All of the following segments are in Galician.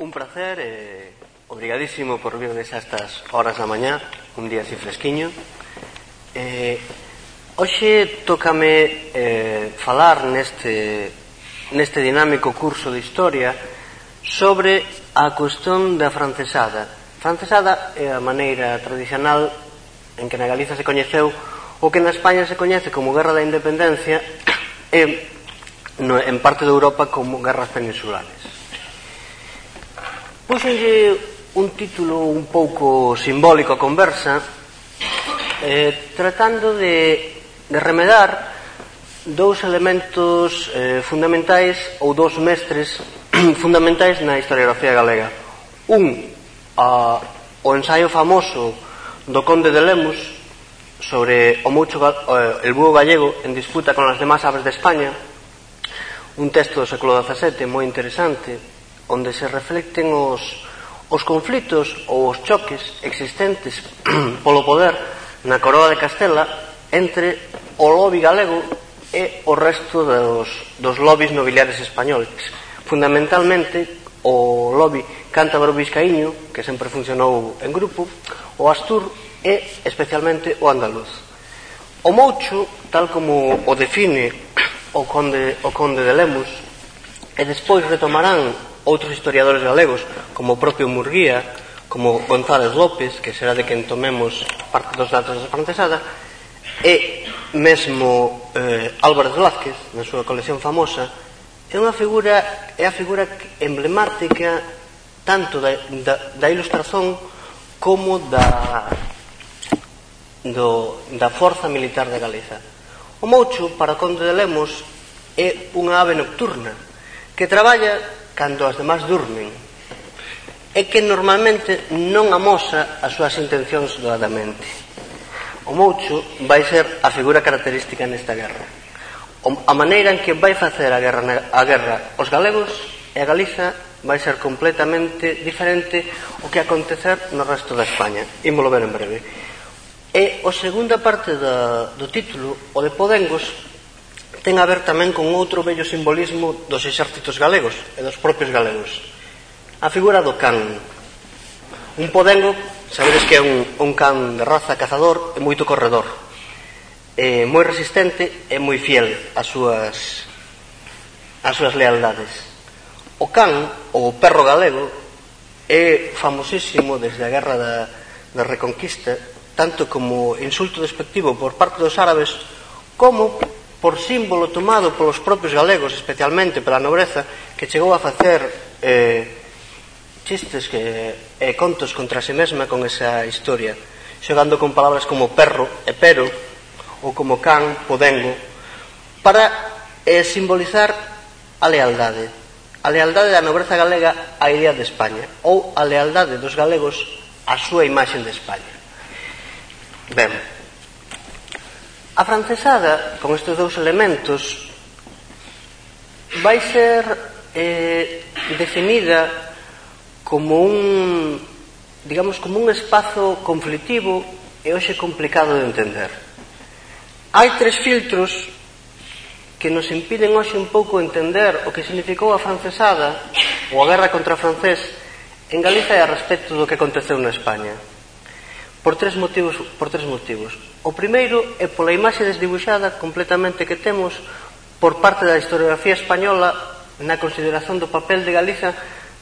Un placer e eh, obrigadísimo por virnes a estas horas da mañá, un día así fresquiño. Eh, hoxe tócame eh, falar neste, neste dinámico curso de historia sobre a cuestión da francesada. Francesada é a maneira tradicional en que na Galiza se coñeceu o que na España se coñece como Guerra da Independencia e no, en parte de Europa como guerras peninsulares. Pois Puxenlle un título un pouco simbólico a conversa eh, tratando de, de remedar dous elementos eh, fundamentais ou dous mestres fundamentais na historiografía galega. Un, a, o ensaio famoso do Conde de Lemos sobre o mucho, eh, el búho gallego en disputa con as demás aves de España, un texto do século XVII moi interesante, onde se reflecten os, os conflitos ou os choques existentes polo poder na Coroa de Castela entre o lobby galego e o resto dos, dos lobbies nobiliares españoles. Fundamentalmente, o lobby cántabro Vizcaíño, que sempre funcionou en grupo, o astur e especialmente o andaluz. O moucho, tal como o define o conde, o conde de Lemos, e despois retomarán outros historiadores galegos, como o propio Murguía, como González López, que será de quen tomemos parte dos datos da francesada e mesmo eh, Álvarez Velázquez, na súa colección famosa, é unha figura é a figura emblemática tanto da, da, da ilustración como da do, da forza militar de Galiza. O moucho, para Conde de Lemos, é unha ave nocturna que traballa cando as demás durmen é que normalmente non amosa as súas intencións doadamente. O moucho vai ser a figura característica nesta guerra. A maneira en que vai facer a guerra, a guerra os galegos e a Galiza vai ser completamente diferente o que acontecer no resto da España. Imolo ver en breve. E a segunda parte da, do título, o de Podengos, ten a ver tamén con outro bello simbolismo dos exércitos galegos e dos propios galegos. A figura do can. Un podengo, sabedes que é un, un can de raza cazador e moito corredor. É moi resistente e moi fiel ás súas ás súas lealdades. O can, ou perro galego, é famosísimo desde a Guerra da, da Reconquista, tanto como insulto despectivo por parte dos árabes, como por símbolo tomado polos propios galegos, especialmente pela nobreza, que chegou a facer eh, chistes que, e eh, contos contra si sí mesma con esa historia, xogando con palabras como perro e pero, ou como can, podengo, para eh, simbolizar a lealdade. A lealdade da nobreza galega á idea de España, ou a lealdade dos galegos á súa imaxe de España. Ben, A francesada, con estes dous elementos, vai ser eh, definida como un, digamos, como un espazo conflitivo e hoxe complicado de entender. Hai tres filtros que nos impiden hoxe un pouco entender o que significou a francesada ou a guerra contra a francés en Galiza e a respecto do que aconteceu na España por tres motivos, por tres motivos. O primeiro é pola imaxe desdibuixada completamente que temos por parte da historiografía española na consideración do papel de Galiza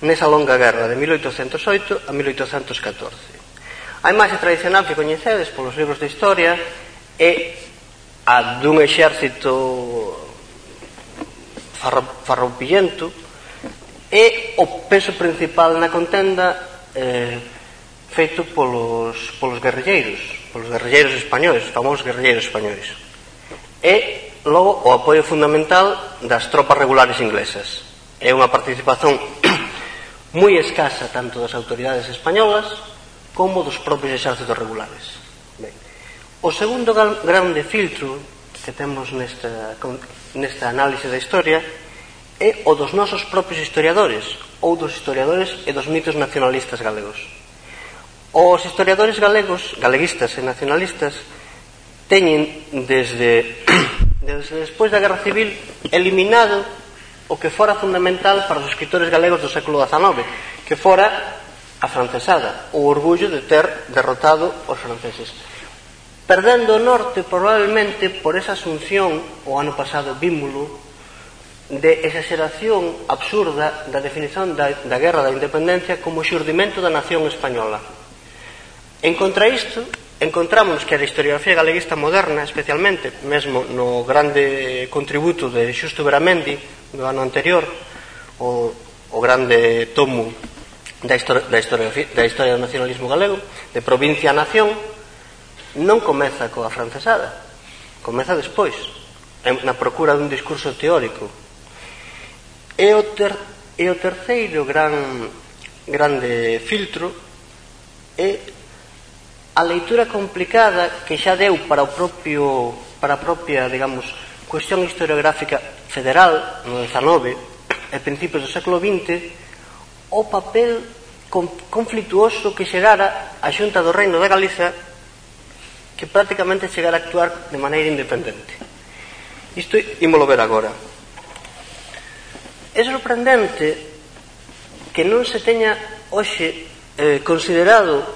nesa longa guerra de 1808 a 1814. A imaxe tradicional que coñecedes polos libros de historia é a dun exército farroupillento e o peso principal na contenda eh, feito polos, polos guerrilleiros, polos guerrilleiros españoles, famosos guerrilleiros españoles. E, logo, o apoio fundamental das tropas regulares inglesas. É unha participación moi escasa tanto das autoridades españolas como dos propios exércitos regulares. Ben. O segundo grande filtro que temos nesta, nesta análise da historia é o dos nosos propios historiadores ou dos historiadores e dos mitos nacionalistas galegos. Os historiadores galegos, galeguistas e nacionalistas, teñen desde, desde despois da Guerra Civil eliminado o que fora fundamental para os escritores galegos do século XIX, que fora a francesada, o orgullo de ter derrotado os franceses. Perdendo o norte probablemente por esa asunción, o ano pasado vímulo, de exageración absurda da definición da, da guerra da independencia como xurdimento da nación española En contra isto, encontramos que a historiografía galeguista moderna, especialmente, mesmo no grande contributo de Xusto Beramendi do ano anterior, o, o grande tomo da, histori da, historiografía, da historia do nacionalismo galego, de provincia a nación, non comeza coa francesada, comeza despois, na procura dun discurso teórico. E o, ter, e o terceiro gran grande filtro é a leitura complicada que xa deu para o propio para a propia, digamos, cuestión historiográfica federal no 19 e principios do século XX o papel conflituoso que xerara a Xunta do Reino de Galiza que prácticamente chegara a actuar de maneira independente. Isto ímolo ver agora. É sorprendente que non se teña hoxe eh, considerado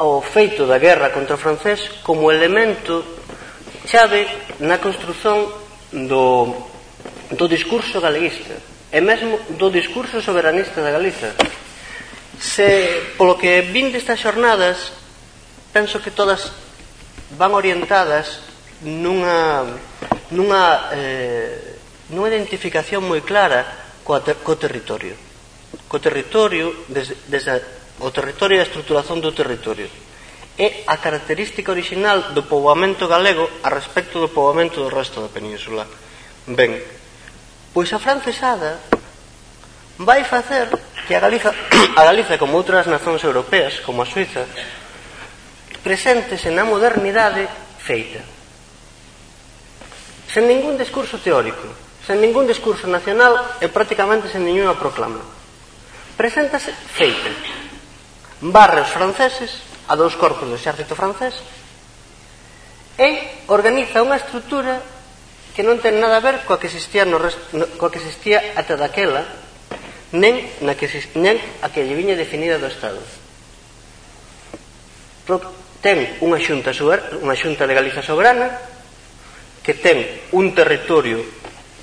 ao feito da guerra contra o francés como elemento chave na construción do, do discurso galeguista e mesmo do discurso soberanista da Galiza. Se, polo que vin destas xornadas, penso que todas van orientadas nunha, nunha, eh, nunha identificación moi clara co, ter, co territorio. Co territorio, desde, desde O territorio e a estruturación do territorio. É a característica original do poboamento galego a respecto do poboamento do resto da península. Ben, pois a francesada vai facer que a Galiza, a Galiza como outras nacións europeas, como a Suiza, preséntese na modernidade feita. Sen ningún discurso teórico, sen ningún discurso nacional e prácticamente sen ninguna proclama. Preséntase feita barrios franceses a dous corpos do exército francés e organiza unha estrutura que non ten nada a ver coa que existía, no, no, coa que existía ata daquela nen, na que, nen a que lle viña definida do Estado. Pro, ten unha xunta, unha xunta de Galiza soberana que ten un territorio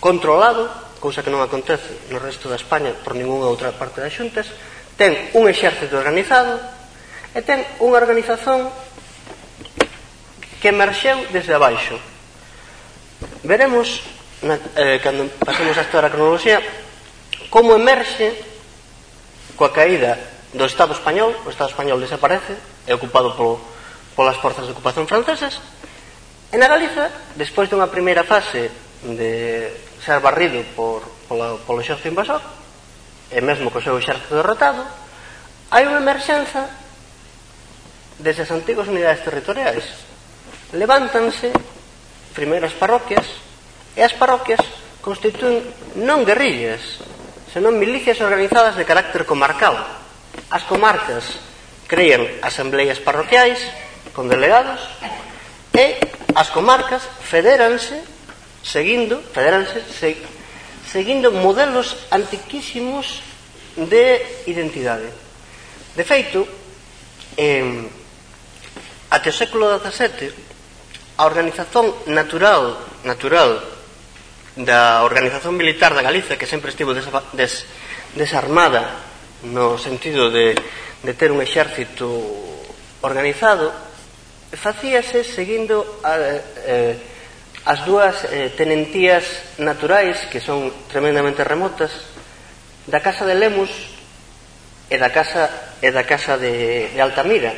controlado cousa que non acontece no resto da España por ningunha outra parte das xuntas ten un exército organizado e ten unha organización que emerxeu desde abaixo. Veremos, na, eh, cando pasemos a esta a cronoloxía, como emerxe coa caída do Estado español, o Estado español desaparece, é ocupado polo, polas forzas de ocupación francesas, e na Galiza, despois dunha primeira fase de ser barrido por, polo, polo xerzo invasor, e mesmo co seu exército derrotado, hai unha emerxenza desas antigas unidades territoriais. Levántanse primeiras parroquias e as parroquias constituen non guerrillas, senón milicias organizadas de carácter comarcal. As comarcas creían asambleas parroquiais con delegados e as comarcas federanse seguindo, federanse se, seguindo modelos antiquísimos de identidade. De feito, eh, até o século XVII, a organización natural natural da organización militar da Galiza que sempre estivo des, des, desarmada no sentido de, de ter un exército organizado, facíase seguindo a, eh, eh as dúas eh, tenentías naturais que son tremendamente remotas da casa de Lemus e da casa e da casa de, de Altamira.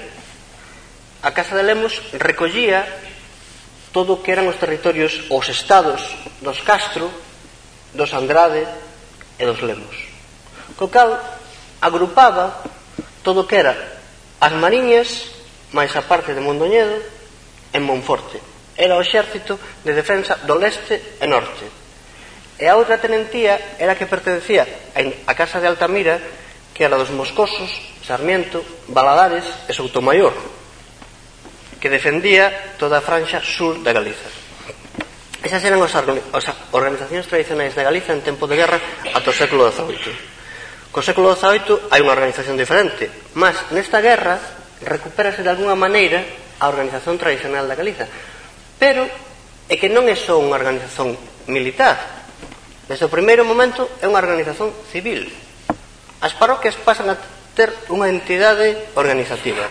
A casa de Lemus recollía todo o que eran os territorios os estados dos Castro, dos Andrade e dos Lemos. Co cal agrupaba todo o que era as Mariñas máis a parte de Mondoñedo en Monforte era o exército de defensa do leste e norte. E a outra tenentía era que pertencía á Casa de Altamira, que era dos Moscosos, Sarmiento, Baladares e Soutomayor, que defendía toda a franxa sur da Galiza. Esas eran as organizacións tradicionais da Galiza en tempo de guerra ata o século XVIII. Co século XVIII hai unha organización diferente, mas nesta guerra recupérase de alguna maneira a organización tradicional da Galiza, Pero é que non é só unha organización militar. Desde o primeiro momento é unha organización civil. As parroquias pasan a ter unha entidade organizativa.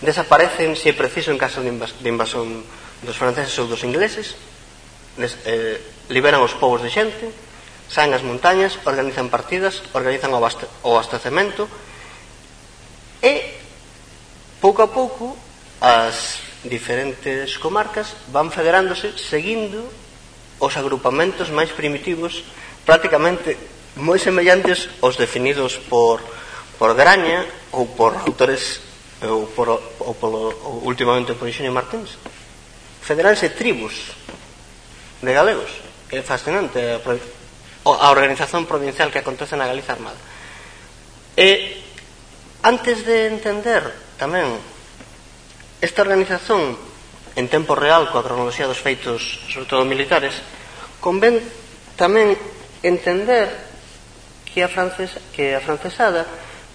Desaparecen, se é preciso, en caso de invasión dos franceses ou dos ingleses. Des, eh, liberan os povos de xente, saen as montañas, organizan partidas, organizan o, abaste, o abastecemento e pouco a pouco as diferentes comarcas van federándose seguindo os agrupamentos máis primitivos prácticamente moi semellantes aos definidos por, por Graña ou por autores ou, por, ou, polo, ou últimamente por Xenio Martins. Federanse tribus de galegos. É fascinante a organización provincial que acontece na Galiza Armada. E antes de entender tamén Esta organización en tempo real coa cronoloxía dos feitos, sobre todo militares, convén tamén entender que a, francesa, que a francesada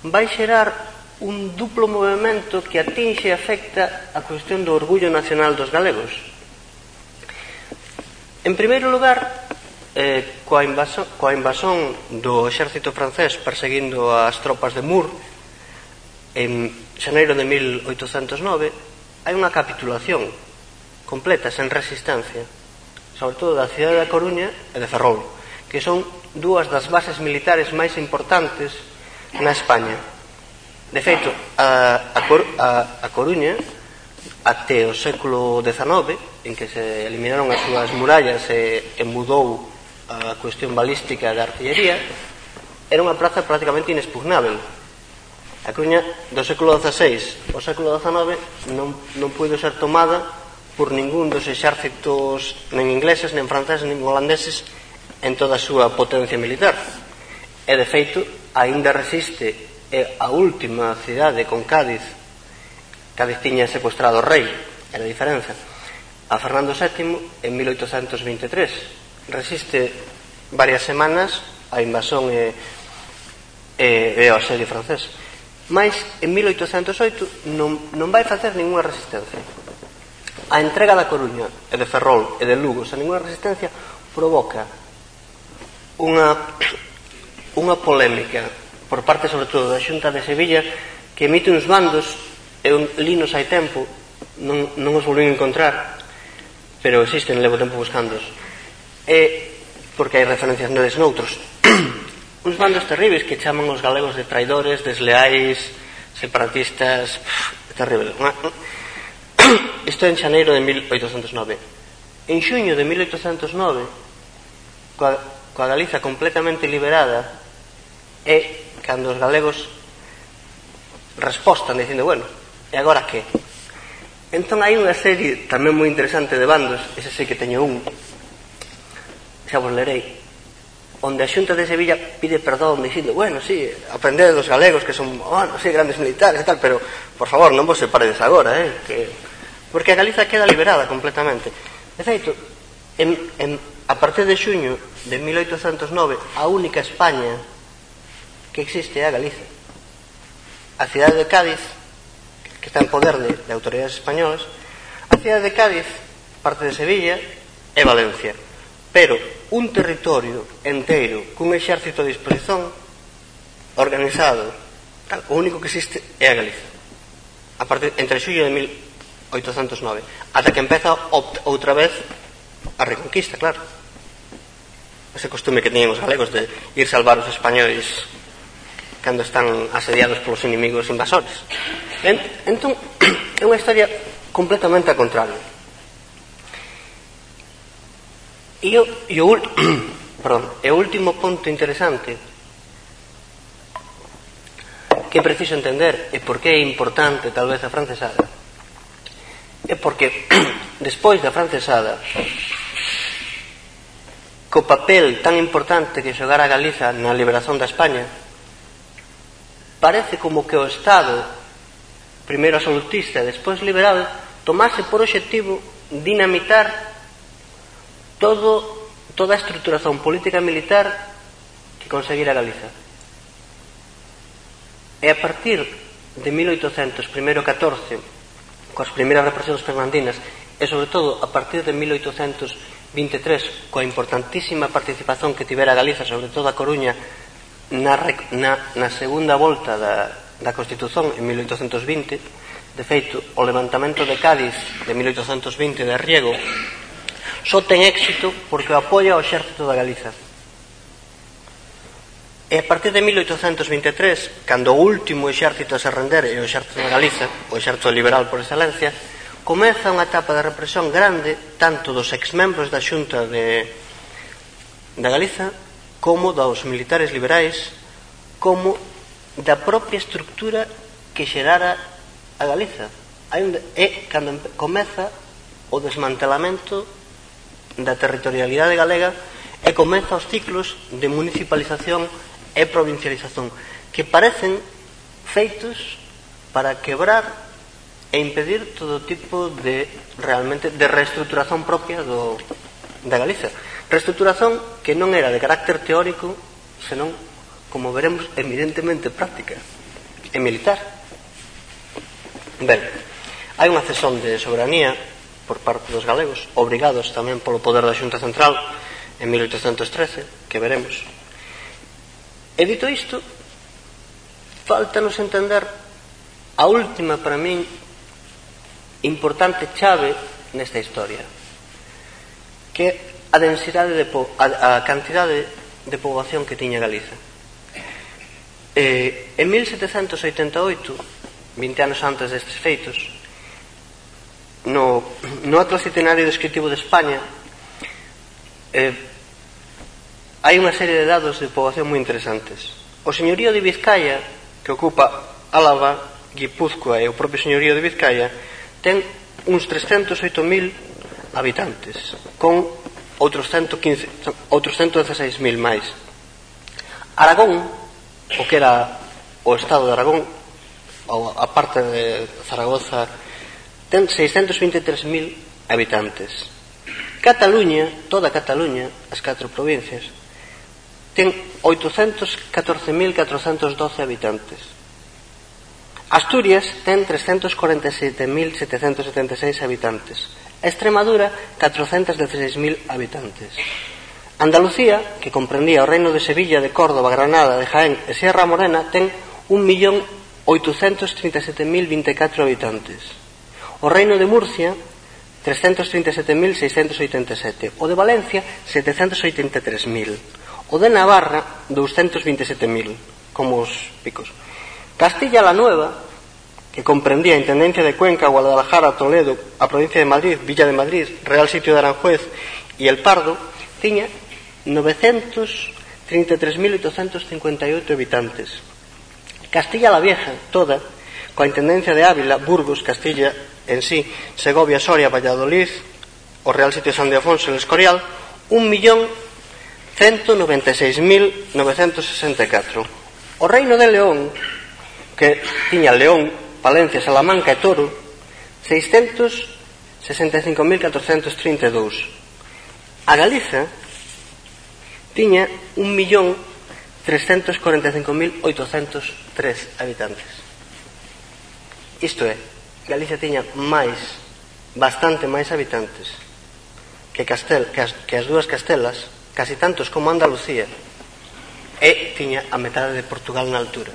vai xerar un duplo movimento que atinxe e afecta a cuestión do orgullo nacional dos galegos. En primeiro lugar, eh, coa, invasón, coa invasón do exército francés perseguindo as tropas de Mur en xaneiro de 1809, hai unha capitulación completa, sen resistencia, sobre todo da cidade da Coruña e de Ferrol, que son dúas das bases militares máis importantes na España. De feito, a, a, Cor, a, a Coruña, até o século XIX, en que se eliminaron as súas murallas e, e mudou a cuestión balística da artillería, era unha plaza prácticamente inexpugnável A Coruña do século XVI ao século XIX non, non puido ser tomada por ningún dos exércitos nen ingleses, nen franceses, nen holandeses en toda a súa potencia militar. E, de feito, aínda resiste é a última cidade con Cádiz Cádiz tiña secuestrado o rei, era a diferenza. A Fernando VII en 1823 resiste varias semanas a invasión e, e, e ao asedio francés Mas en 1808 non, non vai facer ninguna resistencia. A entrega da Coruña e de Ferrol e de Lugo sen ninguna resistencia provoca unha, unha polémica por parte sobre todo da Xunta de Sevilla que emite uns bandos eu linos hai tempo non, non os volvín encontrar pero existen, levo tempo buscándos e porque hai referencias neles noutros uns bandos terribles que chaman os galegos de traidores, desleais, separatistas, pff, terrible. Isto en xaneiro de 1809. En xuño de 1809, coa, coa Galiza completamente liberada, é cando os galegos respostan dicindo, bueno, e agora que? Entón hai unha serie tamén moi interesante de bandos, ese sei que teño un, xa vos lerei, onde a Xunta de Sevilla pide perdón dicindo, bueno, sí, aprended dos galegos que son, oh, bueno, sí, grandes militares e tal, pero, por favor, non vos separedes agora, eh, que... porque a Galiza queda liberada completamente. De feito, en, en, a partir de xuño de 1809, a única España que existe é a Galiza. A cidade de Cádiz, que está en poder de, de autoridades españolas, a cidade de Cádiz, parte de Sevilla e Valencia. Pero un territorio entero cun exército de disposición organizado, tal, o único que existe é a Galiza. A parte, entre xullo de 1809, ata que empeza outra vez a reconquista, claro. Ese costume que teñen os galegos de ir salvar os españoles cando están asediados polos inimigos invasores. Entón, é unha historia completamente a contrario. E o, e o, perdón, e o último punto interesante que é preciso entender e por que é importante tal vez a francesada. É porque despois da francesada co papel tan importante que xogara Galiza na liberación da España parece como que o Estado primeiro absolutista e despois liberal tomase por obxectivo dinamitar todo, toda a estruturación política militar que conseguira Galiza. E a partir de 1800, primeiro 14, coas primeiras represións fernandinas, e sobre todo a partir de 1823, coa importantísima participación que tivera Galiza, sobre todo a Coruña, na, na, na segunda volta da, da Constitución en 1820, de feito, o levantamento de Cádiz de 1820 de Riego só ten éxito porque o apoia o exército da Galiza. E a partir de 1823, cando o último exército a se render é o exército da Galiza, o exército liberal por excelencia, comeza unha etapa de represión grande tanto dos exmembros da xunta de, da Galiza como dos militares liberais como da propia estructura que xerara a Galiza. Hai un, e cando comeza o desmantelamento da territorialidade galega e comeza os ciclos de municipalización e provincialización que parecen feitos para quebrar e impedir todo tipo de realmente de reestruturación propia do, da Galiza reestruturación que non era de carácter teórico senón, como veremos, evidentemente práctica e militar. Ben, hai unha cesión de soberanía por parte dos galegos, obrigados tamén polo poder da Xunta Central en 1813, que veremos. E dito isto, faltanos entender a última para min importante chave nesta historia, que a densidade de po a, a cantidade de poboación que tiña Galiza. Eh, en 1788, 20 anos antes destes feitos, no, no Atlas Itinenario Descriptivo de España eh, hai unha serie de dados de poboación moi interesantes. O señorío de Vizcaya, que ocupa Álava, Guipúzcoa e o propio señorío de Vizcaya, ten uns 308.000 habitantes, con outros 115, outros 116.000 máis. Aragón, o que era o estado de Aragón, a parte de Zaragoza ten 623.000 habitantes. Cataluña, toda Cataluña, as catro provincias, ten 814.412 habitantes. Asturias ten 347.776 habitantes. Extremadura, 416.000 habitantes. Andalucía, que comprendía o reino de Sevilla, de Córdoba, Granada, de Jaén e Sierra Morena, ten 1.837.024 habitantes. O Reino de Murcia 337.687, o de Valencia 783.000, o de Navarra 227.000, como os picos. Castilla la Nueva, que comprendía a Intendencia de Cuenca, Guadalajara, Toledo, a provincia de Madrid, Villa de Madrid, Real Sitio de Aranjuez e El Pardo, tiña 933.858 habitantes. Castilla la Vieja, toda, coa Intendencia de Ávila, Burgos, Castilla en sí, Segovia, Soria, Valladolid, o Real Sitio San de Afonso en Escorial, 1.196.964. O Reino de León, que tiña León, Palencia, Salamanca e Toro, 665.432. A Galiza tiña 1.345.803 habitantes. Isto é, Galicia tiña máis, bastante máis habitantes que, Castel, que, as, que as dúas Castelas, casi tantos como Andalucía, e tiña a metade de Portugal na altura.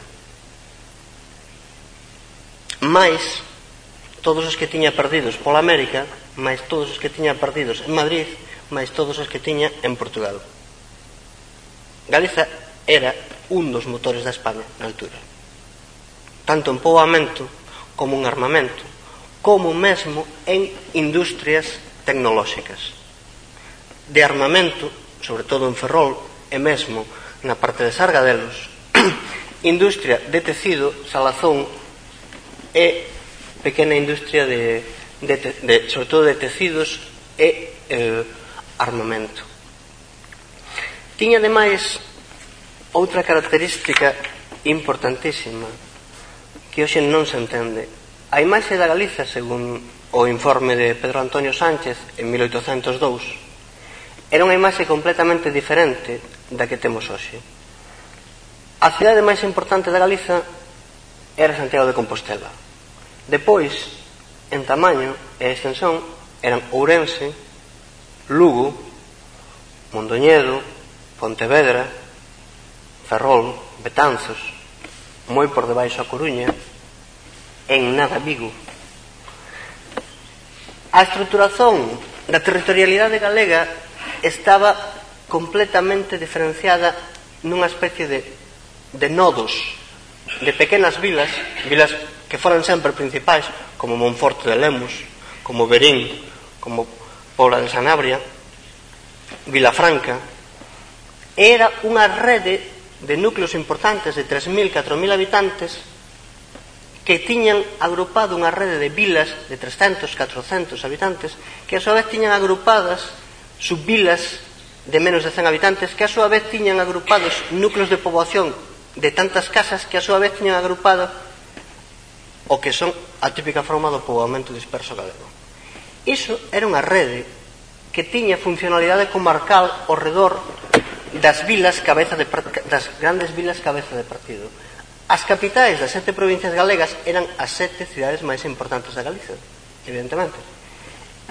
Mais todos os que tiña perdidos pola América, máis todos os que tiña perdidos en Madrid, máis todos os que tiña en Portugal. Galiza era un dos motores da España na altura. Tanto en poboamento como un armamento, como mesmo en industrias tecnolóxicas. De armamento, sobre todo en Ferrol e mesmo na parte de Sargadelos, industria de tecido, salazón e pequena industria de, de, de sobre todo de tecidos e eh, armamento. Tiña ademais outra característica importantísima que hoxe non se entende. A imaxe da Galiza, según o informe de Pedro Antonio Sánchez en 1802, era unha imaxe completamente diferente da que temos hoxe. A cidade máis importante da Galiza era Santiago de Compostela. Depois, en tamaño e extensión, eran Ourense, Lugo, Mondoñedo, Pontevedra, Ferrol, Betanzos, moi por debaixo a Coruña, en nada Vigo. A estruturación da territorialidade galega estaba completamente diferenciada nunha especie de, de nodos de pequenas vilas, vilas que foran sempre principais, como Monforte de Lemos, como Berín, como Pobla de Sanabria, Vilafranca, era unha rede de núcleos importantes de 3.000, 4.000 habitantes que tiñan agrupado unha rede de vilas de 300, 400 habitantes que a súa vez tiñan agrupadas subvilas de menos de 100 habitantes que a súa vez tiñan agrupados núcleos de poboación de tantas casas que a súa vez tiñan agrupado o que son a típica forma do poboamento disperso galego. Iso era unha rede que tiña funcionalidade comarcal ao redor das vilas cabeza de, das grandes vilas cabeza de partido. As capitais das sete provincias galegas eran as sete cidades máis importantes da Galiza, evidentemente.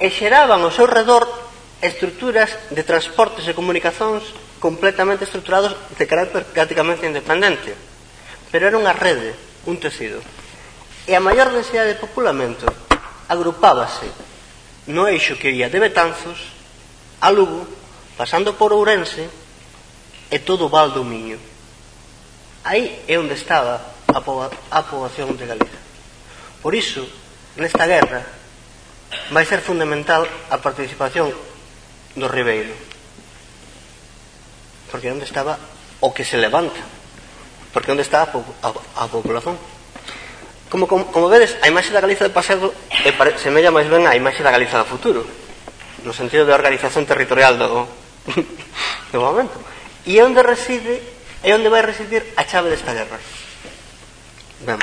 E xeraban ao seu redor estruturas de transportes e comunicacións completamente estructurados de carácter prácticamente independente. Pero era unha rede, un tecido. E a maior densidade de populamento agrupábase no eixo que ia de Betanzos a Lugo, pasando por Ourense e todo val do Miño. Aí é onde estaba a, poba, a poboación de Galiza. Por iso, nesta guerra, vai ser fundamental a participación do Ribeiro. Porque onde estaba o que se levanta. Porque onde está a, po a, a población. Como, como, como vedes, a imaxe da Galiza do pasado eh, pare, semella máis ben a imaxe da Galiza do futuro. No sentido de organización territorial do, do momento. E onde reside e onde vai residir a chave desta guerra? Ben,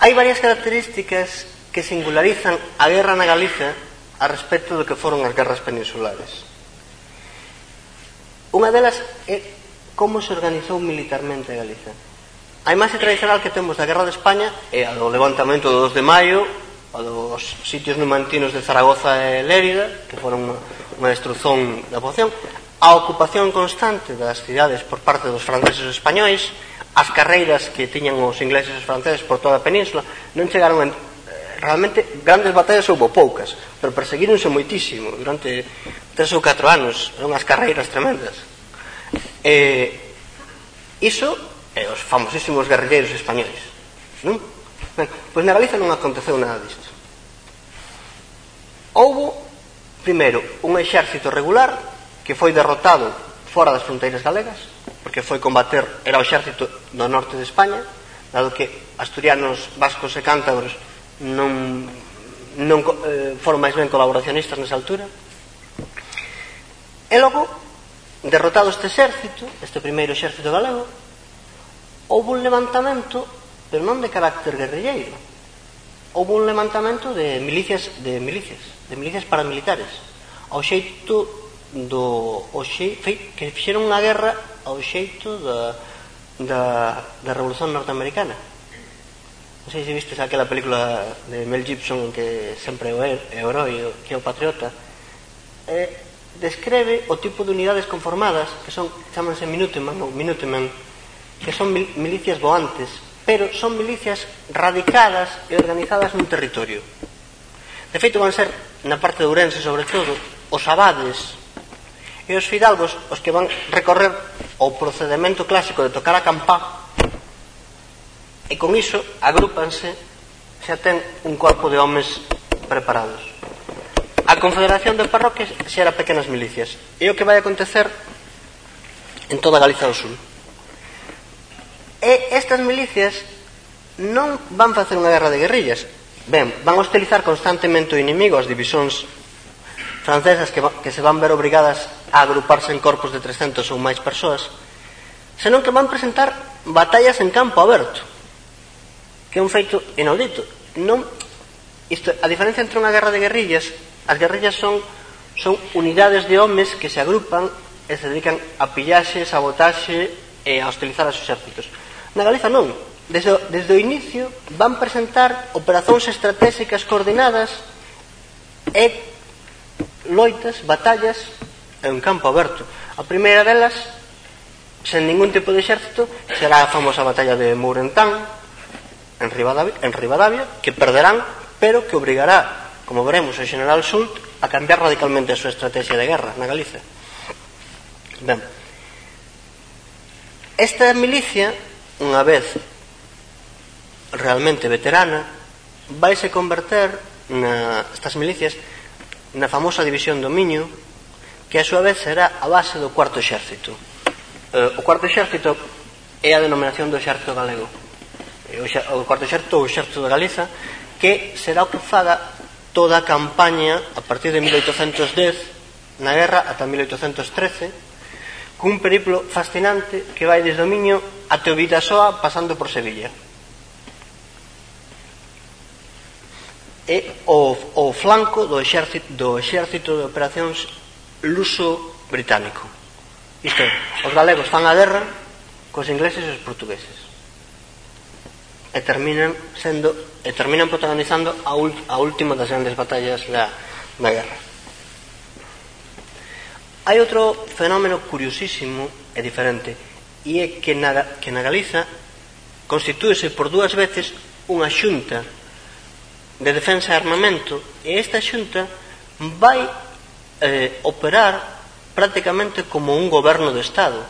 hai varias características que singularizan a guerra na Galiza a respecto do que foron as guerras peninsulares. Unha delas é como se organizou militarmente a Galiza. A imaxe tradicional que temos da Guerra de España é a do levantamento do 2 de maio, a dos sitios numantinos de Zaragoza e Lérida, que foron unha destruzón da poción, a ocupación constante das cidades por parte dos franceses e españois, as carreiras que tiñan os ingleses e os franceses por toda a península, non chegaron en, eh, realmente grandes batallas houbo poucas, pero perseguíronse moitísimo durante tres ou catro anos, Eran unhas carreiras tremendas. E, iso e os famosísimos guerrilleiros españoles. Non? Ben, pois na Galiza non aconteceu nada disto. Houbo, primeiro, un exército regular que foi derrotado fora das fronteiras galegas, porque foi combater, era o exército do norte de España, dado que asturianos, vascos e cántabros non, non eh, foron máis ben colaboracionistas nesa altura. E logo, derrotado este exército, este primeiro exército galego, houve un levantamento, pero non de carácter guerrilleiro, houve un levantamento de milicias, de milicias, de milicias paramilitares, ao xeito do o xe, que fixeron unha guerra ao xeito da, da, da Revolución Norteamericana. Non sei se vistes aquela película de Mel Gibson que sempre é o herói, que é o patriota. Eh, describe o tipo de unidades conformadas que son, chamanse Minuteman ou Minuteman, que son mil, milicias voantes, pero son milicias radicadas e organizadas nun territorio. De feito, van ser, na parte de Ourense sobre todo, os abades E os fidalgos, os que van recorrer o procedimento clásico de tocar a campá, e con iso agrúpanse xa ten un corpo de homes preparados. A Confederación de Parroquias xa era pequenas milicias. E o que vai acontecer en toda Galiza do Sul. E estas milicias non van facer unha guerra de guerrillas. Ben, van hostilizar constantemente o inimigo as divisións francesas que, que se van ver obrigadas a agruparse en corpos de 300 ou máis persoas, senón que van presentar batallas en campo aberto, que é un feito inaudito. Non, isto, a diferencia entre unha guerra de guerrillas, as guerrillas son, son unidades de homes que se agrupan e se dedican a pillaxe, sabotaxe e a hostilizar os exércitos. Na Galiza non. Desde, desde o inicio van presentar operacións estratégicas coordinadas e loitas, batallas en campo aberto. A primeira delas, sen ningún tipo de exército, será a famosa batalla de Mourentán, en Rivadavia, en Rivadavia que perderán, pero que obrigará, como veremos, o general Sult a cambiar radicalmente a súa estrategia de guerra na Galicia. Ben, esta milicia, unha vez realmente veterana, vaise converter na estas milicias na famosa división do Miño, que a súa vez será a base do cuarto exército. Eh, o cuarto exército é a denominación do exército galego. Eh, o cuarto exército, o exército de Galiza, que será o que faga toda a campaña a partir de 1810 na guerra ata 1813 cun periplo fascinante que vai desde o Miño até o Vidasoa pasando por Sevilla é o, o flanco do exército, do exército de operacións luso-británico. Isto é, os galegos fan a guerra cos ingleses e os portugueses. E terminan sendo e terminan protagonizando a, ul, a última das grandes batallas da, da guerra. Hai outro fenómeno curiosísimo e diferente e é que na, que na Galiza constitúese por dúas veces unha xunta de Defensa e Armamento e esta xunta vai eh, operar prácticamente como un goberno do Estado.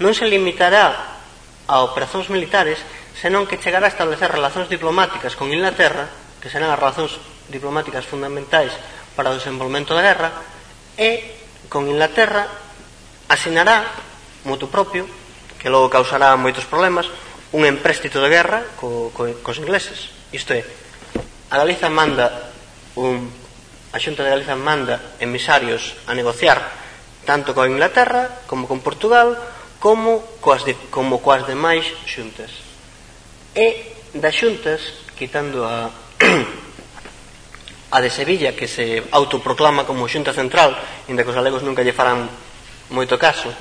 Non se limitará a operacións militares, senón que chegará a establecer relacións diplomáticas con Inglaterra, que serán as relacións diplomáticas fundamentais para o desenvolvemento da guerra, e con Inglaterra asinará moto propio, que logo causará moitos problemas, un empréstito de guerra co, co, cos ingleses. Isto é, a Galiza manda un a Xunta de Galiza manda emisarios a negociar tanto coa Inglaterra como con Portugal como coas, de, como coas demais xuntas. E das xuntas, quitando a a de Sevilla que se autoproclama como xunta central, inda que os galegos nunca lle farán moito caso,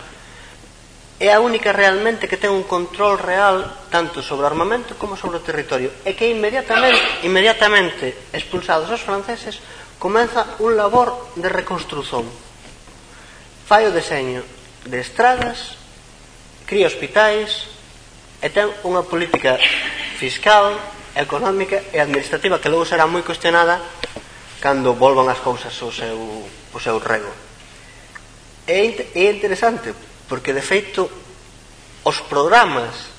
é a única realmente que ten un control real tanto sobre o armamento como sobre o territorio. E que inmediatamente, inmediatamente expulsados os franceses comeza un labor de reconstrución. Fai o deseño de estradas cría hospitais e ten unha política fiscal, económica e administrativa que logo será moi cuestionada cando volvan as cousas ao seu, ao seu rego. É, é interesante porque de feito os programas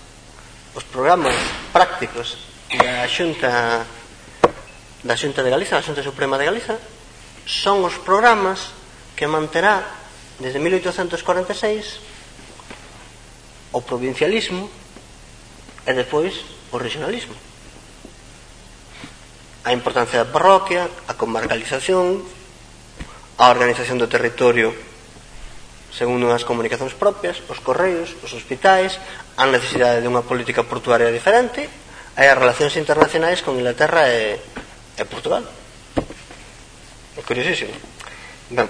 os programas prácticos da Xunta da Xunta de Galiza, da Xunta Suprema de Galiza son os programas que manterá desde 1846 o provincialismo e despois o regionalismo. A importancia da parroquia a comarcalización a organización do territorio segundo as comunicacións propias, os correios, os hospitais, a necesidade dunha política portuaria diferente e as relacións internacionais con Inglaterra e, e Portugal. É curiosísimo. Ben,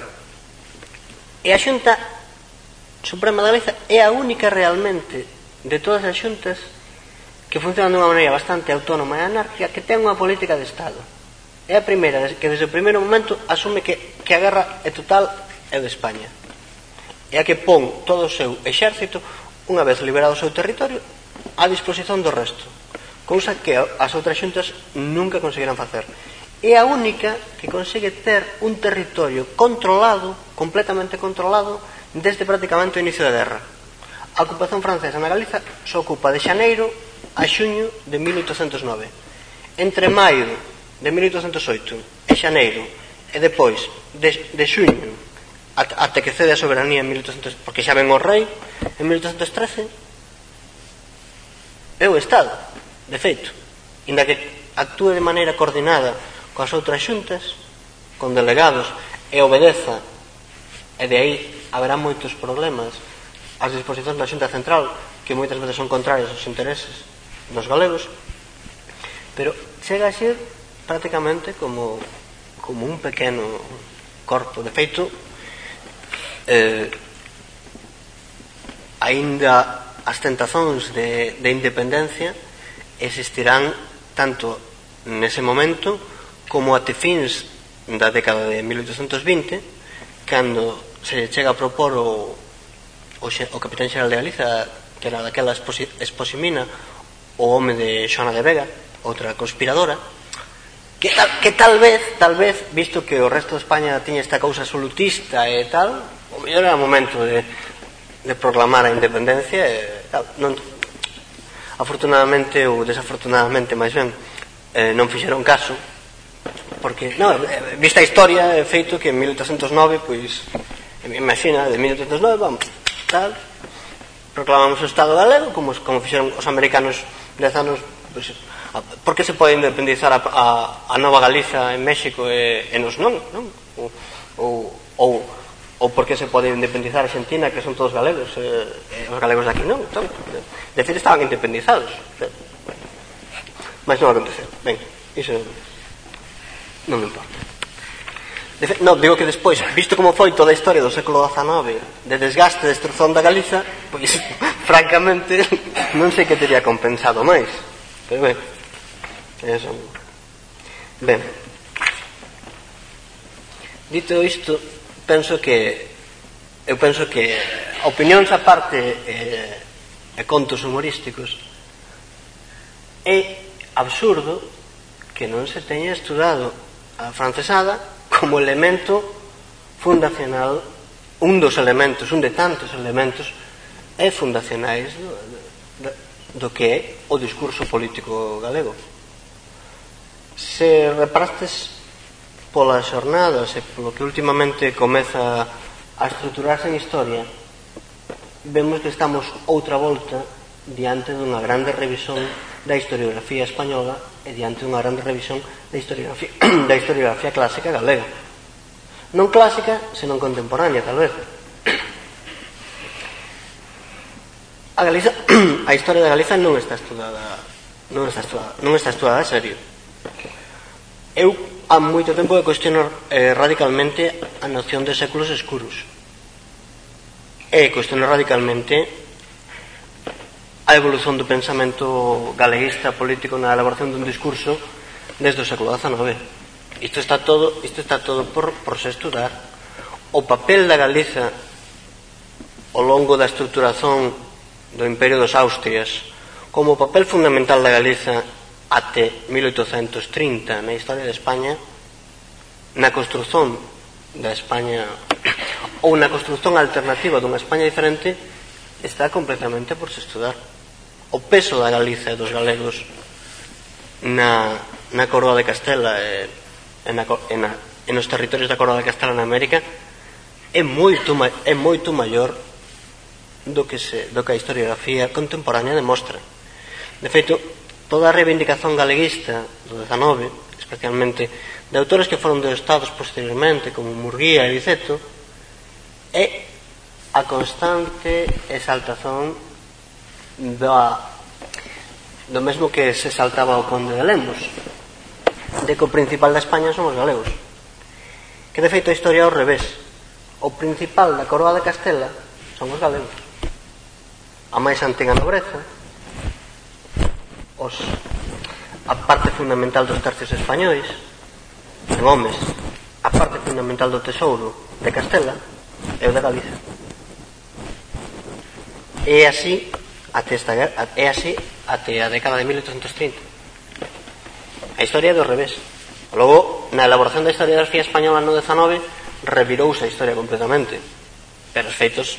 e a Xunta Suprema da Galiza é a única realmente de todas as xuntas que funcionan dunha maneira bastante autónoma e anárquica que ten unha política de Estado. É a primeira que desde o primeiro momento asume que, que a guerra é total é de España é a que pon todo o seu exército unha vez liberado o seu territorio a disposición do resto cousa que as outras xuntas nunca conseguirán facer. É a única que consegue ter un territorio controlado completamente controlado desde prácticamente o inicio da guerra. A ocupación francesa na Galiza se ocupa de xaneiro a xuño de 1809 entre maio de 1808 e xaneiro e depois de, de xuño até que cede a soberanía en 1800 porque xa ven o rei en 1813 é o Estado de feito inda que actúe de maneira coordinada coas outras xuntas con delegados e obedeza e de aí haberá moitos problemas as disposicións da xunta central que moitas veces son contrarias aos intereses dos galegos pero chega a ser prácticamente como como un pequeno corpo de feito eh, aínda as tentazóns de, de independencia existirán tanto nese momento como até fins da década de 1820 cando se chega a propor o, o, o capitán xeral de Galiza que era daquela exposimina o home de Xoana de Vega outra conspiradora que, tal, que tal vez, tal vez, visto que o resto de España tiña esta causa absolutista e tal, o mellor era o momento de, de proclamar a independencia eh, e tal, non, afortunadamente ou desafortunadamente máis ben eh, non fixeron caso porque, non, eh, vista a historia é feito que en 1809 pois, imagina, de 1809 vamos, tal proclamamos o Estado galego como, como fixeron os americanos dez anos pois, a, por que se pode independizar a, a, a Nova Galiza en México e, e nos non, non? Ou, ou, ou ou por que se pode independizar Argentina que son todos galegos eh, os galegos daqui non son, de feito estaban independizados. Mas non aconteceu. Ben, iso non me importa. De fe, non, digo que despois visto como foi toda a historia do século XIX de desgaste e destrucción da Galiza pois francamente non sei que teria compensado máis. Pero ben eso. Ben. Dito isto penso que eu penso que opinións a parte eh, e contos humorísticos é absurdo que non se teña estudado a francesada como elemento fundacional un dos elementos, un de tantos elementos é fundacionais do, do, do que é o discurso político galego. Se reparastes polas xornadas e polo que últimamente comeza a estruturarse en historia, vemos que estamos outra volta diante dunha grande revisión da historiografía española e diante dunha grande revisión da historiografía, da historiografía clásica galega. Non clásica, senón contemporánea, tal vez. A, Galiza, a historia da Galiza non está estudada non está estudada, non está estudada a serio. Eu há moito tempo que cuestiono eh, radicalmente a noción de séculos escuros. E cuestiono radicalmente a evolución do pensamento galeguista político na elaboración dun discurso desde o século XIX isto está todo, isto está todo por, por se estudar. O papel da Galiza ao longo da estruturación do Imperio dos Austrias como papel fundamental da Galiza até 1830 na historia de España na construción da España ou na construción alternativa dunha España diferente está completamente por se estudar. O peso da Galiza e dos galegos na, na Coroa de Castela e, e, na, e, na, e nos territorios da Coroa de Castela na América é moito, é moito maior do que, se, do que a historiografía contemporánea demostra. De feito toda a reivindicación galeguista do 19, especialmente de autores que foron dos estados posteriormente, como Murguía e Biceto, é a constante exaltación da, do mesmo que se saltaba o conde de Lemos, de que o principal da España son os galegos. Que de feito a historia ao revés. O principal da coroa de Castela son os galegos. A máis antiga nobreza, os, a parte fundamental dos tercios españois, en homes, a parte fundamental do tesouro de Castela e o de Galicia. É así até esta é así até a década de 1830. A historia do revés. Logo, na elaboración da historiografía española no 19 revirouse a historia completamente. Pero os feitos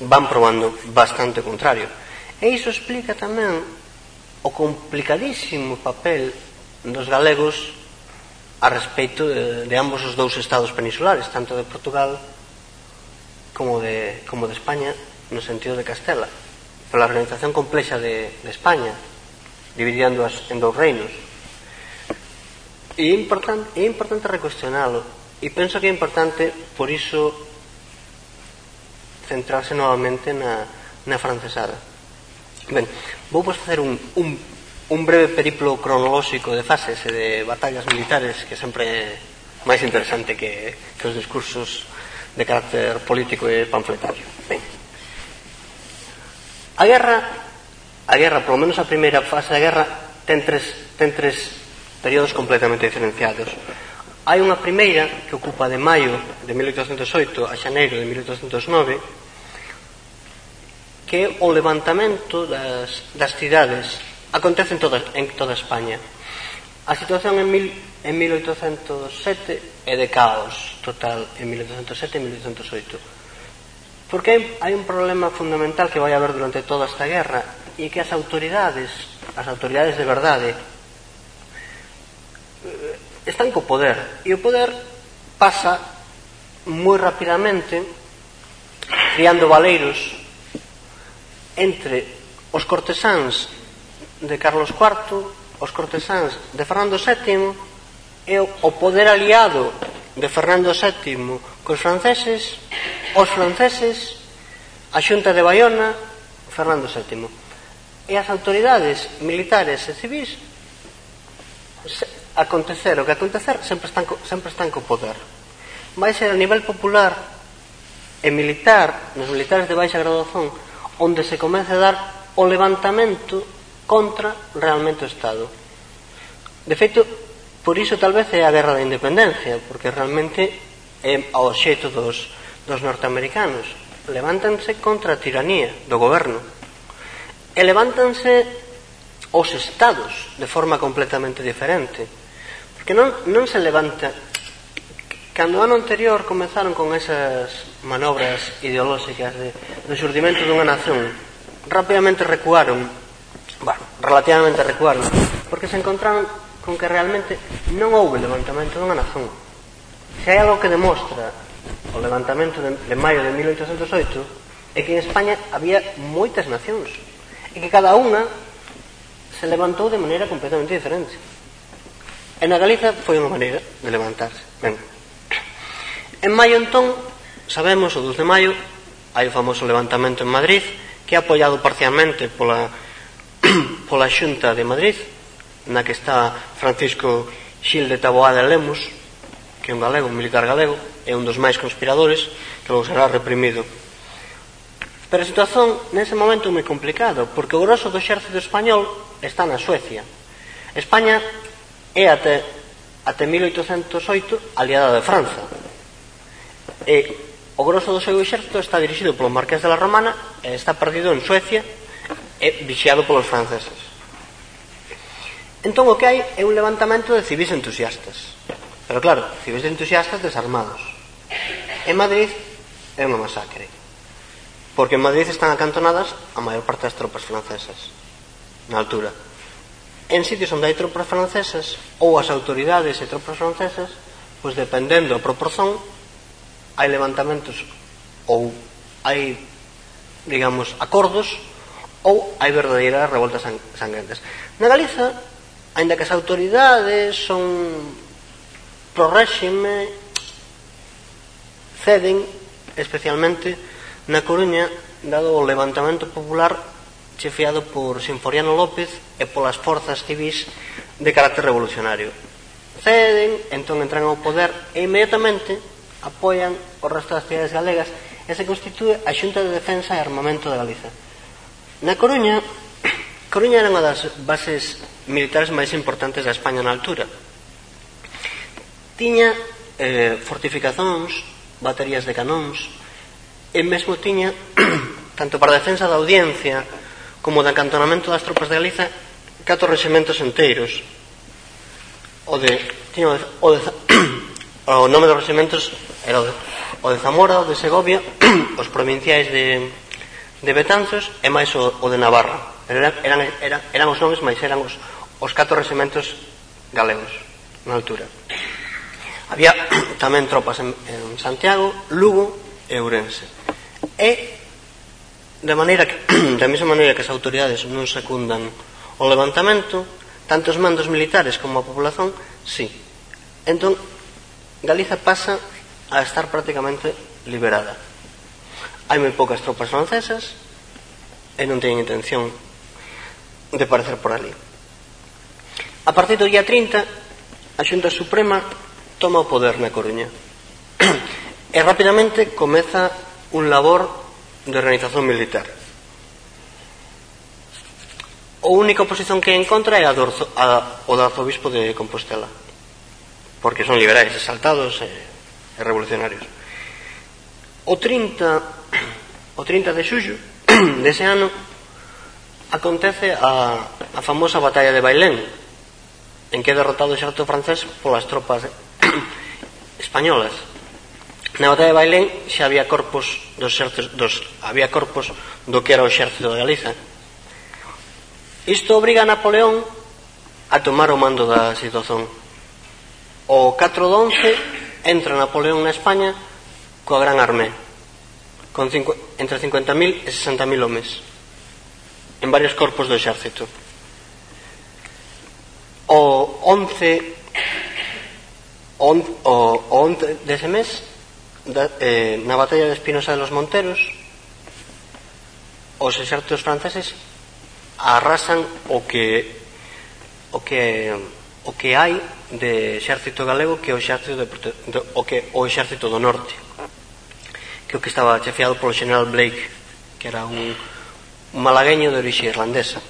van probando bastante o contrario. E iso explica tamén o complicadísimo papel dos galegos a respeito de, de ambos os dous estados peninsulares, tanto de Portugal como de, como de España, no sentido de Castela, pola organización complexa de, de España, dividiéndoas en, en dous reinos. E é importante, é importante recuestionalo, e penso que é importante, por iso, centrarse novamente na, na francesada. Ben, vou vos facer un, un, un breve periplo cronolóxico de fases e de batallas militares que sempre é máis interesante que, que os discursos de carácter político e panfletario. Ben. A guerra, a guerra, polo menos a primeira fase da guerra, ten tres, ten tres períodos completamente diferenciados. Hai unha primeira que ocupa de maio de 1808 a xaneiro de 1809 que é o levantamento das, das cidades. Acontece en toda, en toda España. A situación en, mil, en 1807 é de caos total en 1807 e 1808. Porque hai, hai un problema fundamental que vai haber durante toda esta guerra e que as autoridades, as autoridades de verdade, eh, están co poder. E o poder pasa moi rapidamente criando valeiros entre os cortesáns de Carlos IV, os cortesáns de Fernando VII e o poder aliado de Fernando VII cos franceses, os franceses, a xunta de Bayona, Fernando VII. E as autoridades militares e civis acontecer o que acontecer sempre están, sempre están co poder. Vai ser a nivel popular e militar, nos militares de baixa graduación, onde se comece a dar o levantamento contra realmente o Estado. De feito, por iso tal vez é a guerra da independencia, porque realmente é ao xeito dos, dos norteamericanos. Levántanse contra a tiranía do goberno. E levántanse os estados de forma completamente diferente. Porque non, non se levanta... Cando ano anterior comenzaron con esas manobras ideolóxicas de, do xurdimento dunha nación rapidamente recuaron bueno, relativamente recuaron porque se encontraron con que realmente non houve levantamento dunha nación. Se hai algo que demostra o levantamento de, de maio de 1808 é que en España había moitas nacións e que cada unha se levantou de maneira completamente diferente. E na Galiza foi unha maneira de levantarse. Ben. en maio entón Sabemos, o 2 de maio, hai o famoso levantamento en Madrid, que é apoiado parcialmente pola, pola Xunta de Madrid, na que está Francisco Xil de Taboada Lemos, que é un galego, un militar galego, é un dos máis conspiradores, que logo será reprimido. Pero a situación nese momento é moi complicado, porque o grosso do exército español está na Suecia. España é até, até 1808 aliada de Franza. E O grosso do seu exército está dirixido polo Marqués de la Romana e está perdido en Suecia e vixiado polos franceses. Entón o que hai é un levantamento de civis entusiastas. Pero claro, civis entusiastas desarmados. En Madrid é unha masacre. Porque en Madrid están acantonadas a maior parte das tropas francesas. Na altura. En sitios onde hai tropas francesas ou as autoridades e tropas francesas, pois dependendo a proporción hai levantamentos ou hai, digamos, acordos ou hai verdadeiras revoltas sang sangrentas. Na Galiza, aínda que as autoridades son pro réxime, ceden especialmente na Coruña, dado o levantamento popular chefiado por Sinforiano López e polas forzas civis de carácter revolucionario. Ceden, entón entran ao poder e inmediatamente apoian o resto das cidades galegas e se constitúe a Xunta de Defensa e Armamento de Galiza. Na Coruña, Coruña era unha das bases militares máis importantes da España na altura. Tiña eh, fortificacións, baterías de canóns, e mesmo tiña, tanto para a defensa da audiencia como do acantonamento das tropas de Galiza, catro regimentos enteiros. O de, tiña, o, de, o nome dos regimentos era o de o de Zamora, o de Segovia, os provinciais de, de Betanzos e máis o, o de Navarra. Pero eran, eran, eran, eran os nomes, máis eran os, os catro regimentos galegos na altura. Había tamén tropas en, en Santiago, Lugo e Ourense. E de maneira que, da mesma maneira que as autoridades non secundan o levantamento, tanto os mandos militares como a populación, sí. Entón, Galiza pasa a estar prácticamente liberada. Hai moi poucas tropas francesas e non teñen intención de parecer por ali. A partir do día 30, a Xunta Suprema toma o poder na Coruña. e rapidamente comeza un labor de organización militar. O única oposición que encontra é a, do, a o do arzobispo de Compostela, porque son liberais exaltados, eh, e revolucionarios. O 30, o 30 de xullo dese ano acontece a, a famosa batalla de Bailén en que é derrotado o xerto francés polas tropas españolas. Na batalla de Bailén xa había corpos dos xertos, dos, había corpos do que era o xército de Galiza. Isto obriga a Napoleón a tomar o mando da situación. O 4 de 11 entra Napoleón na España coa Gran Armé, con cinco, entre 50.000 e 60.000 homes, en varios corpos do exército. O 11 on, o, o 11 dese mes da, eh, na batalla de Espinosa de los Monteros os exércitos franceses arrasan o que o que o que hai de exército galego que o exército de, de, o que o exército do norte que o que estaba chefiado polo general Blake que era un, un malagueño de orixe irlandesa.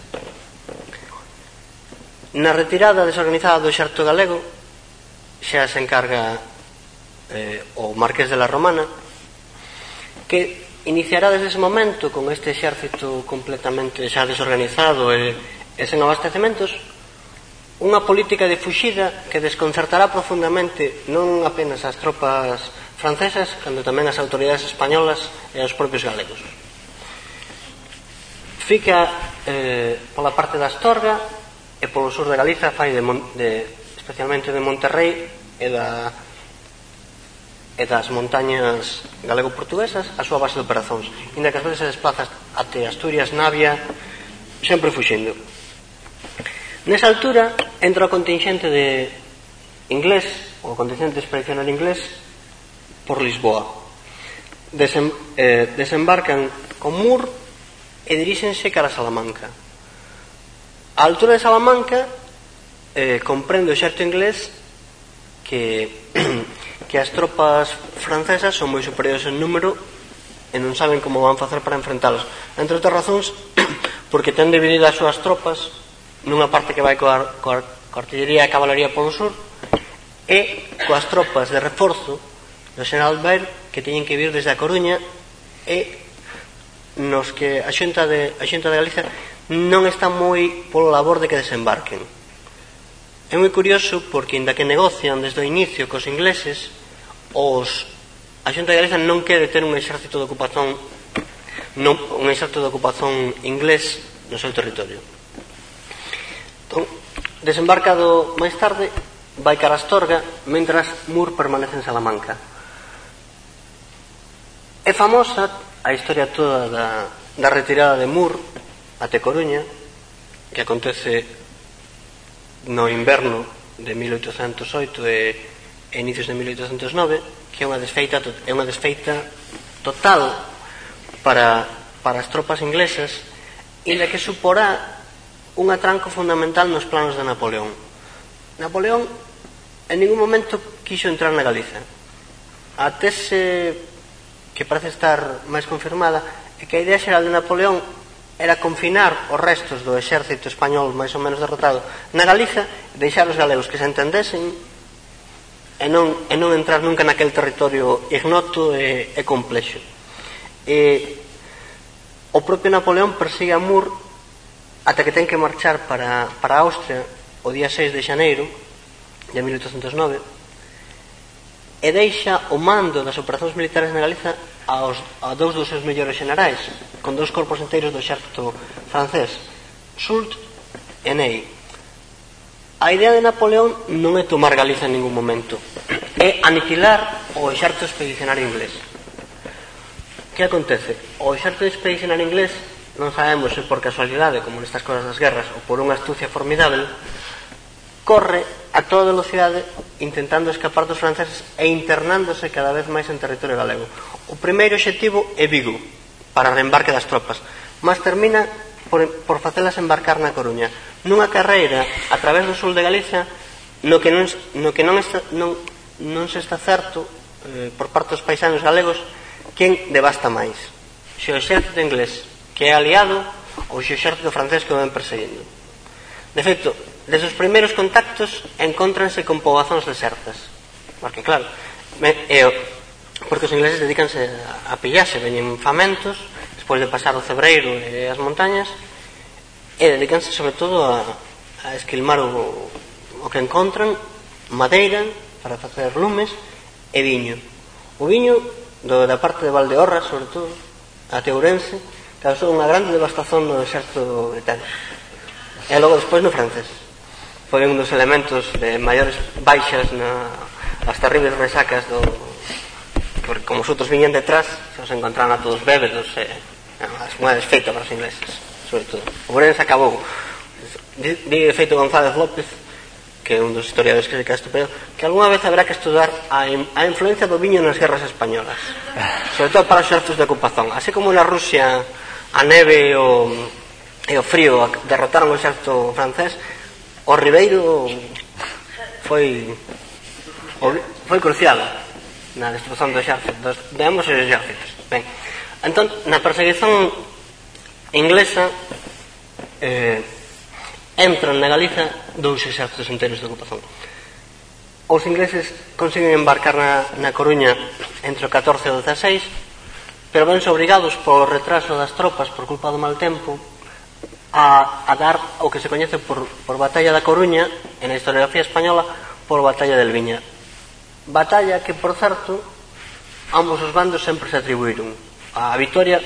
Na retirada desorganizada do exército galego xa se encarga eh, o marqués de la Romana que iniciará desde ese momento con este exército completamente xa desorganizado e, e sen abastecementos Unha política de fuxida que desconcertará profundamente non apenas as tropas francesas, cando tamén as autoridades españolas e os propios galegos. Fica eh, pola parte da Astorga e polo sur de Galiza fai de, de especialmente de Monterrey e da e das montañas galego-portuguesas a súa base de operacións, inda que as veces se desplaza até Asturias, Navia, sempre fuxindo. Nesa altura entra o contingente de inglés, o contingente expedicional inglés, por Lisboa. Desem, eh, desembarcan con Mur e diríxense cara a Salamanca. A altura de Salamanca eh, comprende o xerto inglés que, que as tropas francesas son moi superiores en número e non saben como van facer para enfrentalos. Entre outras razóns, porque ten divididas as súas tropas nunha parte que vai coa, coa, coa artillería e cabalería polo sur e coas tropas de reforzo do general Baer que teñen que vir desde a Coruña e nos que a xunta de, a xunta de Galicia non está moi polo labor de que desembarquen. É moi curioso porque inda que negocian desde o inicio cos ingleses os a xunta de Galicia non quere ter un exército de ocupación non, un exército de ocupación inglés no seu territorio. Desembarcado máis tarde, vai cara a Astorga, mentras Moore permanece en Salamanca. É famosa a historia toda da, da retirada de Moore até Coruña, que acontece no inverno de 1808 e, e inicios de 1809, que é unha desfeita, é unha desfeita total para, para as tropas inglesas, e na que suporá un atranco fundamental nos planos de Napoleón. Napoleón en ningún momento quixo entrar na Galiza. A tese que parece estar máis confirmada é que a idea xeral de Napoleón era confinar os restos do exército español máis ou menos derrotado na Galiza e deixar os galegos que se entendesen e non, e non entrar nunca naquel territorio ignoto e, e complexo. E, o propio Napoleón persigue a Moore ata que ten que marchar para, para Austria o día 6 de xaneiro de 1809 e deixa o mando das operacións militares na Galiza aos, a dous dos seus mellores generais con dous corpos inteiros do exército francés Soult e Ney a idea de Napoleón non é tomar Galiza en ningún momento é aniquilar o exército expedicionario inglés que acontece? o exército expedicionario inglés non sabemos se por casualidade, como nestas cosas das guerras, ou por unha astucia formidable, corre a toda velocidade intentando escapar dos franceses e internándose cada vez máis en territorio galego. O primeiro obxectivo é Vigo, para o das tropas, mas termina por, por facelas embarcar na Coruña, nunha carreira a través do sul de Galicia no que non, no que non, está, non, non se está certo eh, por parte dos paisanos galegos quen devasta máis. Se o exército inglés que é aliado ao exército francés que o ven perseguindo. De feito, desde os primeiros contactos encontranse con pobazóns desertas. Porque claro, é, porque os ingleses dedícanse a pillarse, veñen famentos, despois de pasar o Cebreiro e as montañas, e dedícanse sobre todo a, a esquilmar o, o que encontran, madeira para facer lumes e viño. O viño do, da parte de Valdeorra, sobre todo, a Teurense, causou unha grande devastación no exército británico. E logo despois no francés. Foi un dos elementos de maiores baixas na, as terribles resacas do porque como os outros viñan detrás se os encontraron a todos bébedos e as moedas feitas para os ingleses sobre todo. O Brens acabou. Di feito González López que é un dos historiadores que se queda estupendo que algunha vez habrá que estudar a, a influencia do viño nas guerras españolas sobre todo para os xertos de ocupación. Así como na Rusia a neve e o, e o frío derrotaron o exército francés, o Ribeiro foi foi crucial na destrucción do exército, dos, de ambos os exércitos. Ben, entón, na perseguición inglesa eh, entran na Galiza dous exércitos inteiros de ocupación. Os ingleses consiguen embarcar na, na Coruña entre o 14 e o 16 pero vense obrigados por retraso das tropas por culpa do mal tempo a, a dar o que se coñece por, por Batalla da Coruña en a historiografía española por Batalla del Viña. Batalla que por certo ambos os bandos sempre se atribuíron. A vitoria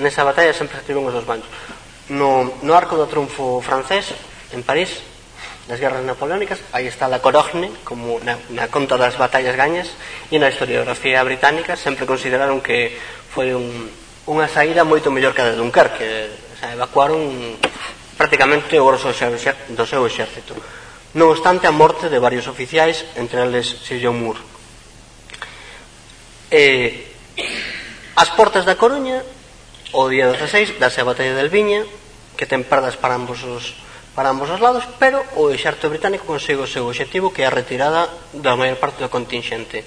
nesa batalla sempre se atribuíron os dos bandos. No, no arco do triunfo francés en París nas guerras napoleónicas, aí está la Corogne, como na, na conta das batallas gañas, e na historiografía británica sempre consideraron que foi un, unha saída moito mellor que a de Dunkerque, o sea, evacuaron prácticamente o grosso do seu exército. Non obstante a morte de varios oficiais, entre eles Sillon Moore. E, as portas da Coruña, o día 16, da a batalla del Viña, que ten perdas para ambos os, para ambos os lados, pero o exército británico consegue o seu objetivo que é a retirada da maior parte do contingente.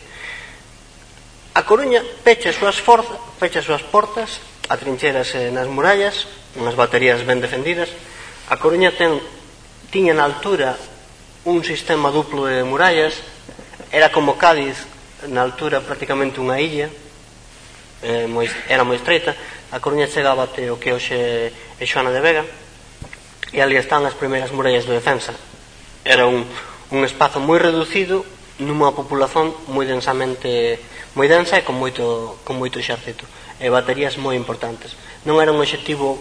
A Coruña pecha as súas, forzas, pecha as súas portas, atrincherase nas murallas, unhas baterías ben defendidas. A Coruña ten, tiña na altura un sistema duplo de murallas, era como Cádiz na altura prácticamente unha illa, eh, moi, era moi estreita, a Coruña chegaba até o que hoxe é Xoana de Vega, e ali están as primeiras murallas de defensa. Era un, un espazo moi reducido nunha populación moi densamente moi densa e con moito, con moito exército e baterías moi importantes. Non era un objetivo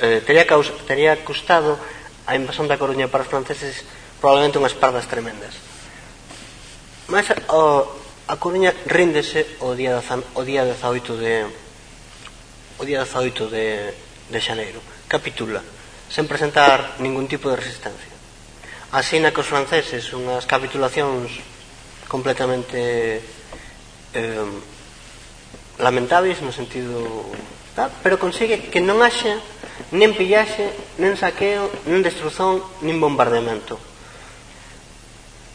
eh, teria, caus, teria custado a invasión da Coruña para os franceses probablemente unhas pardas tremendas. Mas o, a Coruña ríndese o día, o día 18 de o día 18 de, de xaneiro. Capitula sen presentar ningún tipo de resistencia. Así na que os franceses unhas capitulacións completamente eh, lamentáveis no sentido tal, pero consigue que non haxa nen pillaxe, nen saqueo, nen destruzón, nin bombardeamento.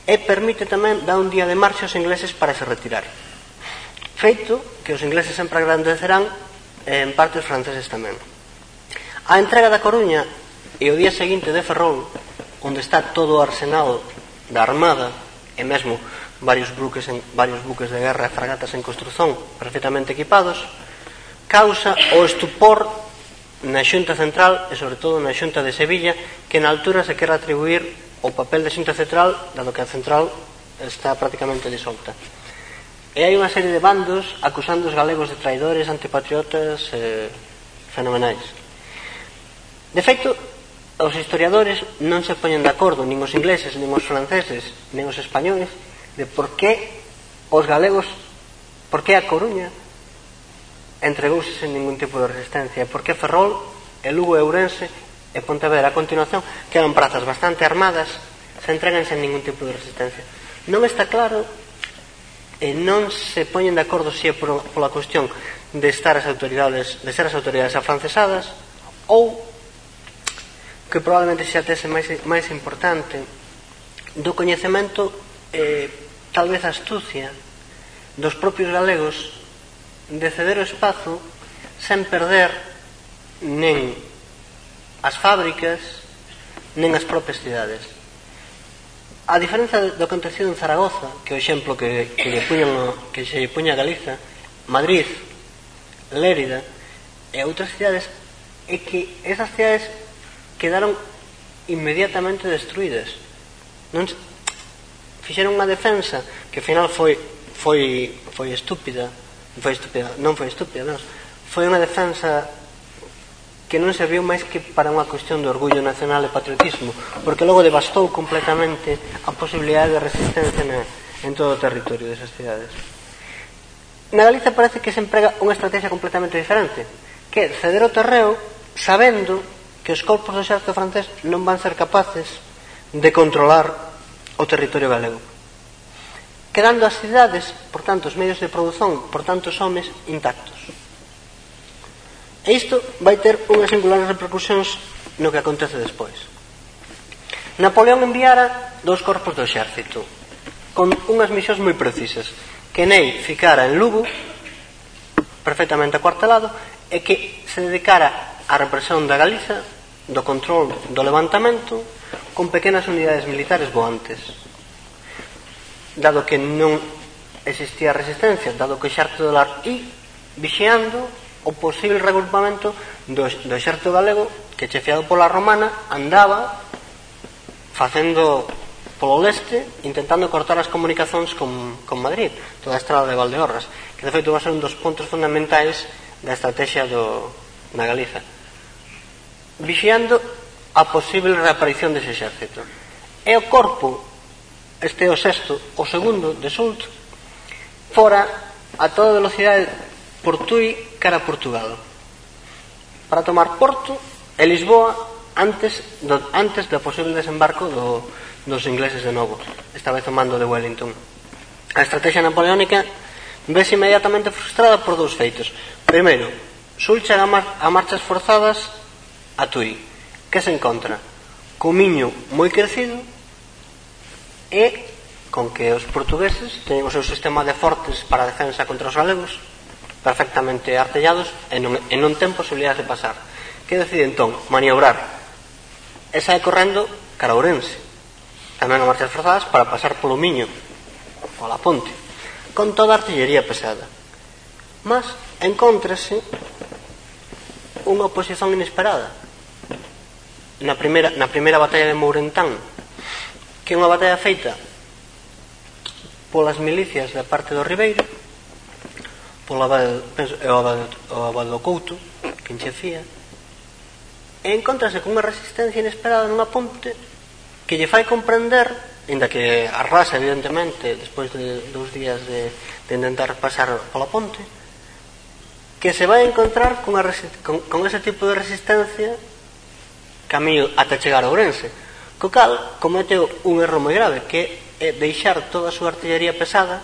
E permite tamén dar un día de marcha aos ingleses para se retirar. Feito que os ingleses sempre agradecerán e en parte os franceses tamén. A entrega da Coruña e o día seguinte de Ferrol, onde está todo o arsenal da Armada e mesmo varios buques en, varios buques de guerra e fragatas en construción perfectamente equipados, causa o estupor na Xunta Central e sobre todo na Xunta de Sevilla que na altura se quer atribuir o papel da Xunta Central dado que a Central está prácticamente disolta. E hai unha serie de bandos acusando os galegos de traidores, antipatriotas, eh, fenomenais. De feito, os historiadores non se poñen de acordo nin os ingleses, nin os franceses nin os españoles de por que os galegos por que a Coruña entregouse sen ningún tipo de resistencia por que Ferrol, e Lugo e Ourense e Pontevedra a continuación que eran prazas bastante armadas se entregan sen ningún tipo de resistencia. Non está claro e non se poñen de acordo se é por, pola cuestión de estar as autoridades de ser as autoridades afrancesadas ou que probablemente xa tese máis, máis importante do coñecemento eh, tal vez astucia dos propios galegos de ceder o espazo sen perder nen as fábricas nen as propias cidades. A diferenza do que aconteceu en Zaragoza que o exemplo que, que, lle puñan, que se lle puña a Galiza Madrid, Lérida e outras cidades é que esas cidades quedaron inmediatamente destruídas. Non fixeron unha defensa que ao final foi foi foi estúpida, foi estúpida, non foi estúpida, non. Foi unha defensa que non serviu máis que para unha cuestión de orgullo nacional e patriotismo, porque logo devastou completamente a posibilidade de resistencia na, en todo o territorio desas cidades. Na Galiza parece que se emprega unha estrategia completamente diferente, que é ceder o terreo sabendo que os corpos do exército francés non van ser capaces de controlar o territorio galego. Quedando as cidades, por tanto, os medios de produción, por tanto, os homes intactos. E isto vai ter unhas singulares repercusións no que acontece despois. Napoleón enviara dous corpos do exército con unhas misións moi precisas que Ney ficara en Lugo perfectamente acuartelado e que se dedicara á represión da Galiza do control do levantamento con pequenas unidades militares voantes. Dado que non existía resistencia dado que o xerto do lar I vixiando o posible regrupamento do, do xerto galego que chefiado pola romana andaba facendo polo leste intentando cortar as comunicacións con, con Madrid toda a estrada de Valdeorras que de feito va ser un dos puntos fundamentais da estrategia do, na Galiza vixiando a posible reaparición dese exército. E o corpo, este é o sexto, o segundo de Sult, fora a toda velocidade por Tui cara a Portugal. Para tomar Porto e Lisboa antes do, antes do posible desembarco do, dos ingleses de novo esta vez o mando de Wellington. A estrategia napoleónica vese inmediatamente frustrada por dous feitos. Primeiro, Sul chega a marchas forzadas A Tui, que se encontra co miño moi crecido e con que os portugueses teñen o seu sistema de fortes para a defensa contra os galegos perfectamente artellados e non, e non ten posibilidades de pasar. Que decide entón? Maniobrar. E sae correndo cara a Ourense. Tamén a marchas forzadas para pasar polo Miño, pola ponte, con toda a artillería pesada. Mas encontrase unha oposición inesperada na primeira, na primeira batalla de Mourentán que é unha batalla feita polas milicias da parte do Ribeiro polo abade, penso, o abade, o abade do Couto que enxefía e encontrase cunha resistencia inesperada nunha ponte que lle fai comprender inda que arrasa evidentemente despois de dous días de, de intentar pasar pola ponte que se vai encontrar con, a, con, con ese tipo de resistencia camiño ata chegar a Ourense. Co cal, cometeu un erro moi grave, que é deixar toda a súa artillería pesada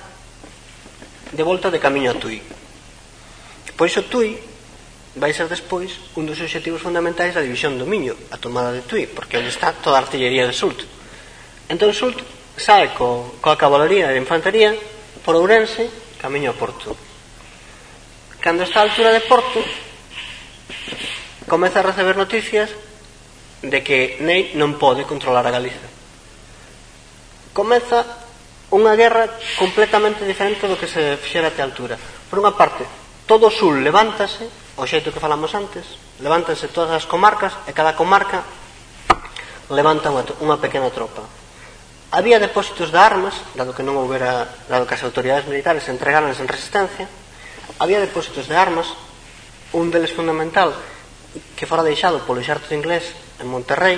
de volta de camiño a Tui. Pois o Tui vai ser despois un dos obxectivos fundamentais da división do Miño, a tomada de Tui, porque onde está toda a artillería de Sult. Entón Sult sae co, coa cabalería de infantería por Ourense, camiño a Porto. Cando está a altura de Porto, comeza a receber noticias de que Ney non pode controlar a Galiza. Comeza unha guerra completamente diferente do que se fixera até a altura. Por unha parte, todo o sul levántase, o xeito que falamos antes, levántanse todas as comarcas e cada comarca levanta unha, unha pequena tropa. Había depósitos de armas, dado que non houbera, dado que as autoridades militares entregaran en resistencia, había depósitos de armas, un deles fundamental que fora deixado polo exército inglés en Monterrey,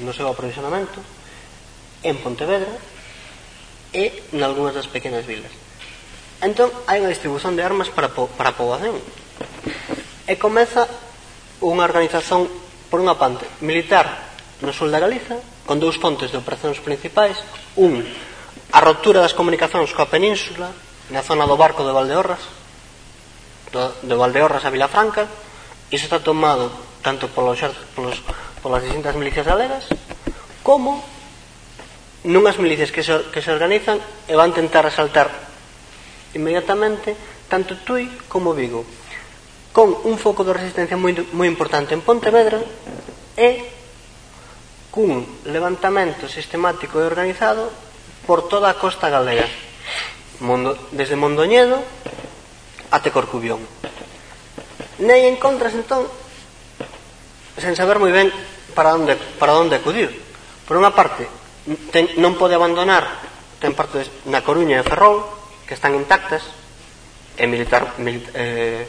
no seu aprovisionamento, en Pontevedra e nalgúnas das pequenas vilas. Entón, hai unha distribución de armas para, po para a poboación. E comeza unha organización, por unha parte, militar no sul da Galiza, con dous fontes de operacións principais, un, a ruptura das comunicacións coa península, na zona do barco de Valdeorras, do, de Valdeorras a Vilafranca, iso está tomado tanto polos, polos, polas distintas milicias galegas como nunhas milicias que se, que se organizan e van tentar asaltar inmediatamente tanto Tui como Vigo con un foco de resistencia moi, moi importante en Pontevedra e cun levantamento sistemático e organizado por toda a costa galega Mondo, desde Mondoñedo até Corcubión. Nei encontras entón sen saber moi ben para onde, para onde acudir. Por unha parte, ten, non pode abandonar, ten partes na Coruña e Ferrol, que están intactas, e militar, mil, eh,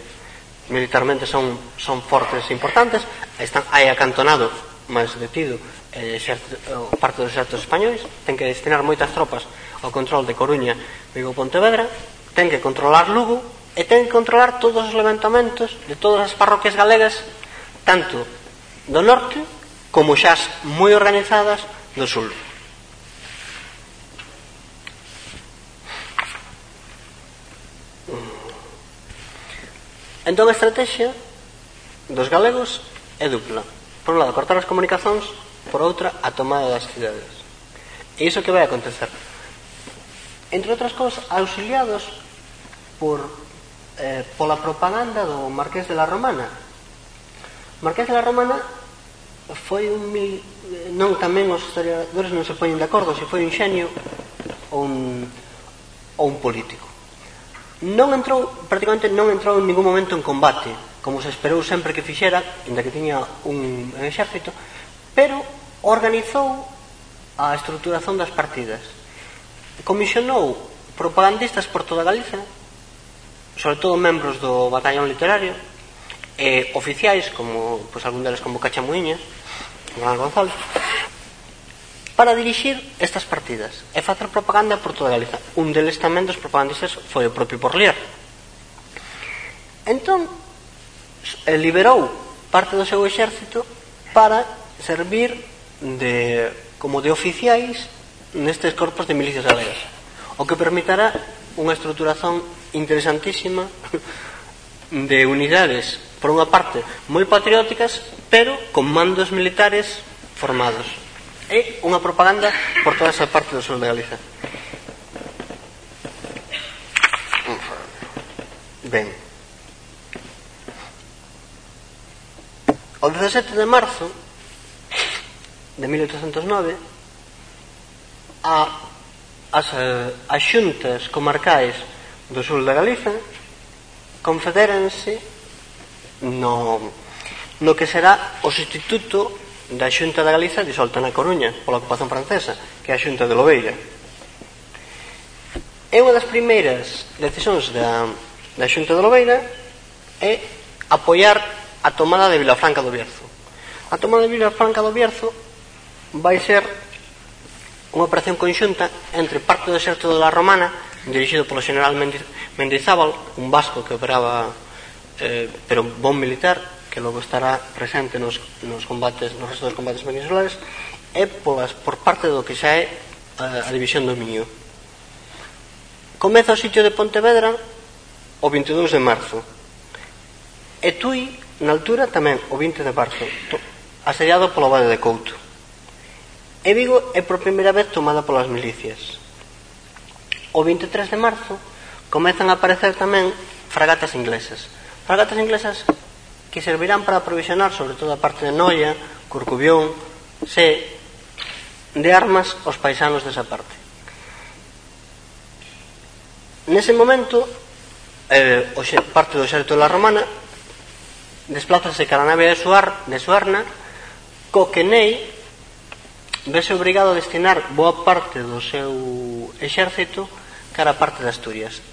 militarmente son, son fortes e importantes, están, hai acantonado máis detido eh, xerto, parte dos exércitos españoles ten que destinar moitas tropas ao control de Coruña, Vigo Pontevedra, ten que controlar Lugo e ten que controlar todos os levantamentos de todas as parroquias galegas, tanto do norte como xas moi organizadas do sul. Entón a estrategia dos galegos é dupla. Por un lado, cortar as comunicacións, por outra, a tomada das cidades. E iso que vai acontecer? Entre outras cousas, auxiliados por, eh, pola propaganda do Marqués de la Romana. Marqués de la Romana foi un mil... non tamén os historiadores non se poñen de acordo se foi un xenio ou un, ou un político non entrou, prácticamente non entrou en ningún momento en combate, como se esperou sempre que fixera, inda que tiña un exército, pero organizou a estruturación das partidas. Comisionou propagandistas por toda Galicia, sobre todo membros do batallón literario, e oficiais, como pois, algún deles como Cachamuiñas, Iván González para dirixir estas partidas e facer propaganda por toda Galiza. Un deles tamén dos propagandistas foi o propio Porlier. Entón, eh, liberou parte do seu exército para servir de, como de oficiais nestes corpos de milicias galegas. O que permitará unha estruturación interesantísima de unidades por unha parte, moi patrióticas, pero con mandos militares formados. É unha propaganda por toda esa parte do sur de Galiza. Ben. O 17 de marzo de 1809 a as, eh, as xuntas comarcais do sul da Galiza confederanse no, no que será o sustituto da Xunta da Galiza disolta na Coruña pola ocupación francesa, que é a Xunta de Lobeira. É unha das primeiras decisións da, da Xunta de Lobeira é apoiar a tomada de Vilafranca do Bierzo. A tomada de Vilafranca do Bierzo vai ser unha operación conxunta entre parte do exército da Romana dirixido polo general Mendizábal, un vasco que operaba eh, pero bon militar que logo estará presente nos, nos combates nos restos dos combates peninsulares é polas, por parte do que xa é a, a división do Miño. Comeza o sitio de Pontevedra o 22 de marzo. E Tui na altura tamén o 20 de marzo asediado polo Vale de Couto. E Vigo é por primeira vez tomada polas milicias. O 23 de marzo comezan a aparecer tamén fragatas inglesas fragatas inglesas que servirán para aprovisionar sobre todo a parte de Noia, Corcubión, se de armas aos paisanos desa parte. Nese momento, eh, o xe, parte do xerto da Romana desplázase cara a nave de, Suar, de Suarna co que Nei vese obrigado a destinar boa parte do seu exército cara a parte de Asturias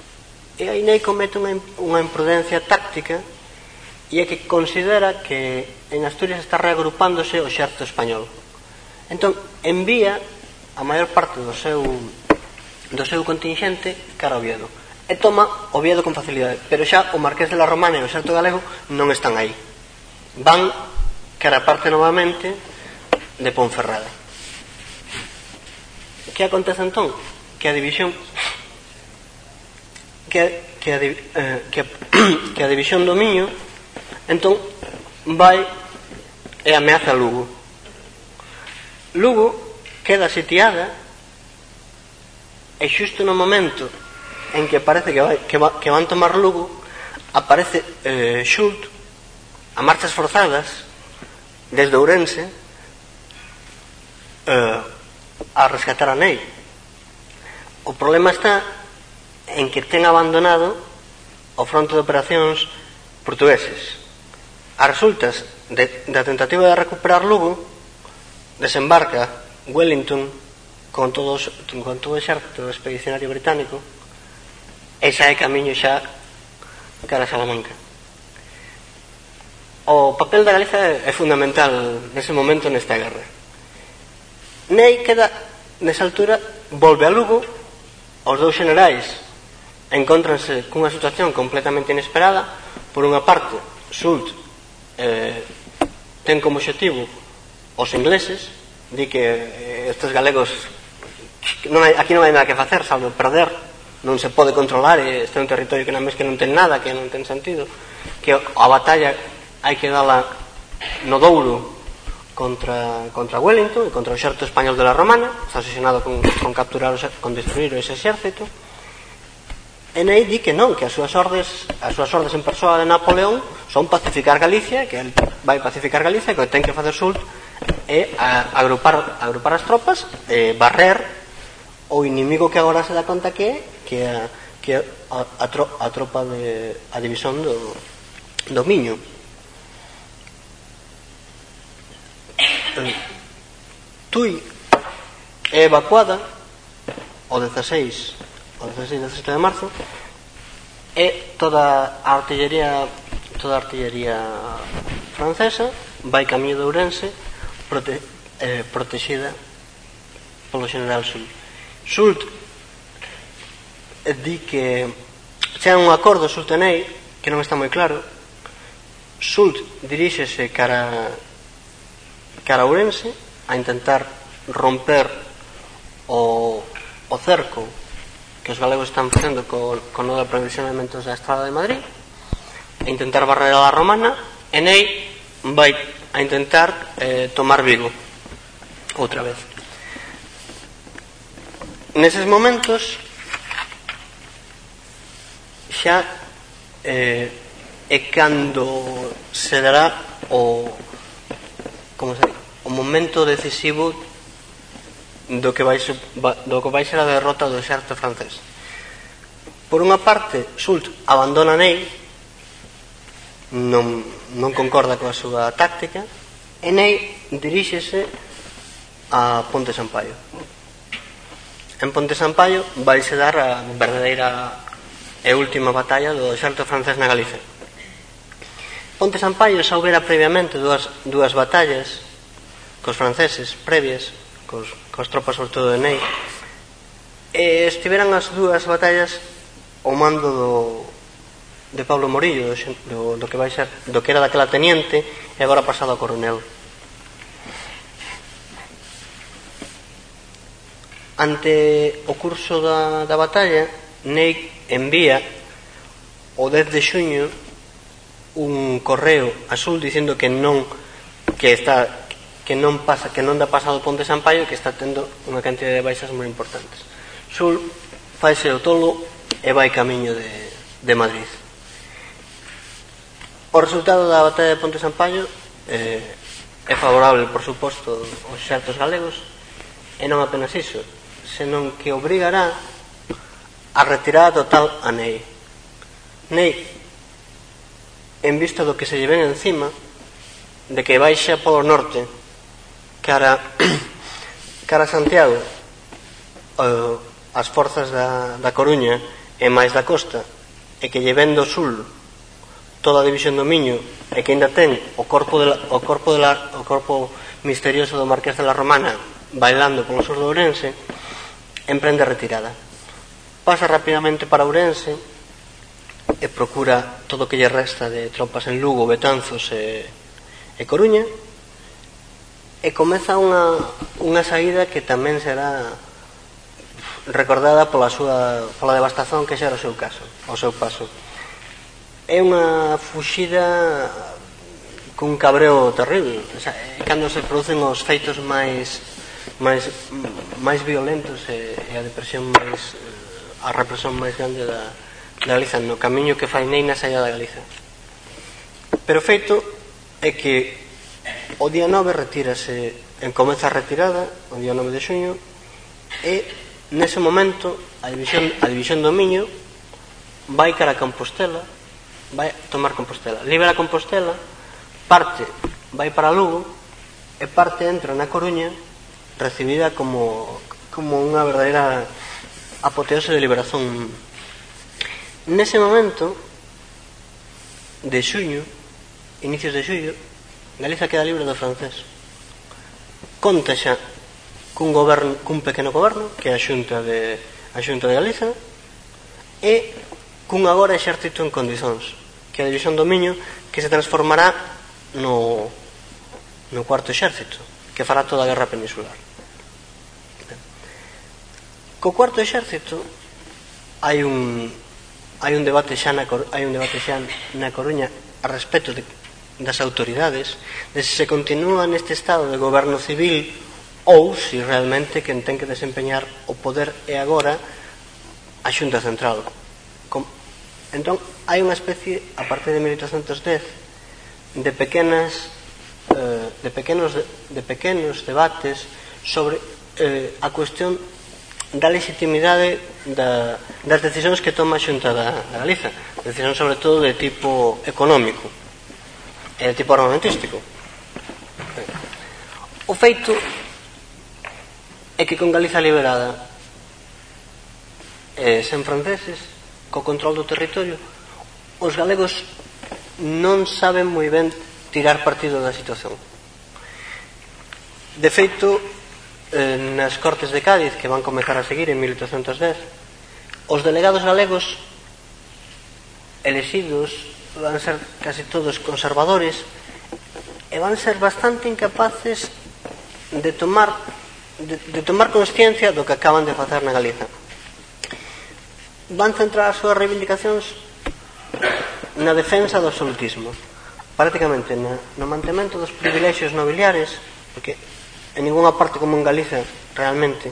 E aí Nei comete unha, unha imprudencia táctica e é que considera que en Asturias está reagrupándose o xerto español. Entón, envía a maior parte do seu do seu contingente cara ao Oviedo. E toma Oviedo con facilidade, pero xa o Marqués de la Romana e o Xerto Galego non están aí. Van cara parte novamente de Ponferrada. Que acontece entón? Que a división que, que, a, eh, que, que a división do Miño entón vai e ameaza Lugo. Lugo queda sitiada e xusto no momento en que parece que, vai, que, va, que van tomar Lugo aparece eh, Xult a marchas forzadas desde Ourense eh, a rescatar a Ney. O problema está en que ten abandonado o fronte de operacións portugueses. A resultas de, da tentativa de recuperar Lugo, desembarca Wellington con, todos, con todo o exército expedicionario británico e xa é camiño xa cara a Salamanca. O papel da Galiza é fundamental nese momento nesta guerra. Nei queda nesa altura volve a Lugo os dous generais encontranse cunha situación completamente inesperada. Por unha parte Sult eh, ten como objetivo os ingleses di que eh, estes galegos non hai, aquí non hai nada que facer salvo perder. Non se pode controlar eh, este é un territorio que non, que non ten nada que non ten sentido que a batalla hai que dala no Douro contra, contra Wellington e contra o xerto español de la Romana está obsesionado con, con capturar con destruir ese exército. E nei di que non, que as súas ordes, as súas ordes en persoa de Napoleón son pacificar Galicia, que el vai pacificar Galicia, que o ten que facer Sult é a, agrupar, agrupar as tropas, e barrer o inimigo que agora se dá conta que que a, que a, a, tro, a tropa de a división do, do Miño. Tui é evacuada o 16 once, sí, 17 de marzo. E toda a artillería toda a artillería francesa vai camiño de Ourense prote, eh, protexida polo general Sult Sult di que xa un acordo Sultenei que non está moi claro Sult diríxese cara cara a Ourense a intentar romper o, o cerco que os galegos están facendo co, co nodo de provisionamentos da Estrada de Madrid a intentar barrer a la romana e nei vai a intentar eh, tomar Vigo outra vez. Neses momentos xa eh, é cando se dará o como se, o momento decisivo do que vai, do que vai ser a derrota do exército francés. Por unha parte, Sult abandona Ney, non, non concorda coa súa táctica, e Ney diríxese a Ponte Sampaio. En Ponte Sampaio vaise dar a verdadeira e última batalla do exército francés na Galicia. Ponte Sampaio xa houbera previamente dúas, dúas batallas cos franceses previas cos, cos tropas sobre todo de Ney e estiveran as dúas batallas ao mando do, de Pablo Morillo do, do, do que vai ser do que era daquela teniente e agora pasado a coronel. Ante o curso da, da batalla Ney envía o 10 de xuño un correo azul dicindo que non que está que non pasa que non dá pasado ponte Sampaio e que está tendo unha cantidad de baixas moi importantes. Sur faise o tolo e vai camiño de, de Madrid. O resultado da batalla de Ponte Sampaio eh, é favorable, por suposto, aos xertos galegos e non apenas iso, senón que obrigará a retirar total a Ney. Ney, en vista do que se lle ven encima, de que baixa polo norte cara cara a Santiago uh, as forzas da, da Coruña e máis da costa e que lle ven do sul toda a división do Miño e que ainda ten o corpo de la, o corpo de la, o corpo misterioso do Marqués de la Romana bailando polo sur do Ourense emprende retirada. Pasa rapidamente para Ourense e procura todo o que lle resta de tropas en Lugo, Betanzos e, e Coruña. E comeza unha, unha saída que tamén será recordada pola súa pola devastación que xa era o seu caso, o seu paso. É unha fuxida cun cabreo terrible. O sea, cando se producen os feitos máis máis máis violentos e, e a depresión máis a represión máis grande da, da Galiza no camiño que fai Neina saída da Galiza. Pero feito é que O día 9 retírase, en comeza a retirada, o día 9 de xuño, e nese momento a división, a división do Miño vai cara a Compostela, vai tomar Compostela. Libera Compostela, parte vai para Lugo e parte entra na Coruña recibida como, como unha verdadeira apoteose de liberación. Nese momento de xuño, inicios de xullo, Galiza queda libre do francés. Conta xa cun goberno, cun pequeno goberno, que é a Xunta de a Xunta de Galiza, e cun agora exército en condicións, que é a División do Miño, que se transformará no no cuarto exército, que fará toda a guerra peninsular. Co cuarto exército hai un hai un debate xa na hai un debate xa na Coruña a respecto de das autoridades de se continúa neste estado de goberno civil ou se realmente quen ten que desempeñar o poder é agora a Xunta Central. Com... Entón, hai unha especie, a partir de 1810, de pequenas eh, de pequenos de pequenos debates sobre eh, a cuestión da legitimidade da, das decisións que toma a Xunta da, da Galiza, decisións sobre todo de tipo económico é de tipo armamentístico. O feito é que con Galiza liberada e sen franceses, co control do territorio, os galegos non saben moi ben tirar partido da situación. De feito, eh, nas Cortes de Cádiz, que van comezar a seguir en 1810, os delegados galegos elexidos van ser casi todos conservadores e van ser bastante incapaces de tomar de, de tomar consciencia do que acaban de facer na Galiza. Van centrar as súas reivindicacións na defensa do absolutismo, prácticamente na, no mantemento dos privilexios nobiliares, porque en ninguna parte como en Galiza realmente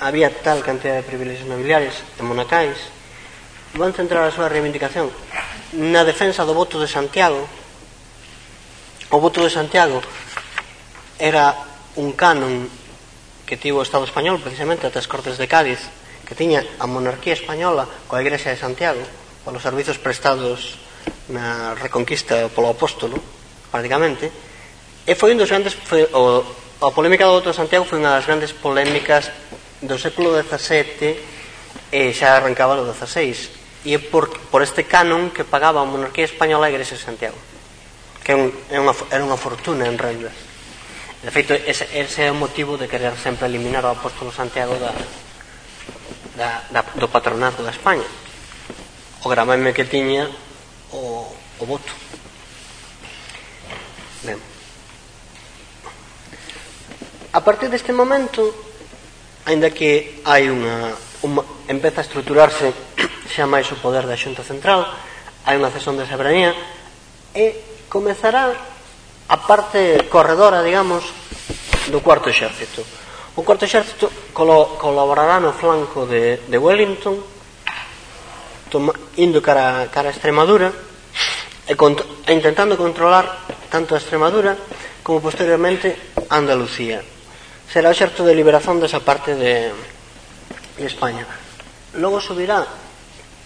había tal cantidad de privilexios nobiliares e monacais, van centrar a súa reivindicación na defensa do voto de Santiago. O voto de Santiago era un canon que tivo o Estado español precisamente ata as Cortes de Cádiz que tiña a monarquía española coa Igrexa de Santiago polos servizos prestados na Reconquista polo apóstolo prácticamente. E foi un dos grandes foi, o, a polémica do voto de Santiago foi unha das grandes polémicas do século XVII e xa arrancaba no XVI e é por, por este canon que pagaba a monarquía española a Igrexa de Santiago que é un, é unha, era unha fortuna en rendas de feito ese, ese é o motivo de querer sempre eliminar o apóstolo Santiago da, da, da, do patronato da España. O gramame que tiña o, o voto. Ben. A partir deste momento aínda que hai unha, unha empeza a estruturarse xa máis o poder da Xunta Central, hai unha cesión de soberanía, e comezará a parte corredora, digamos, do cuarto exército. O cuarto exército colo, colaborará no flanco de, de Wellington, toma, indo cara, cara a Extremadura, e, cont e intentando controlar tanto a Extremadura como posteriormente Andalucía. Será o xerto de liberación desa parte de, de España. Logo subirá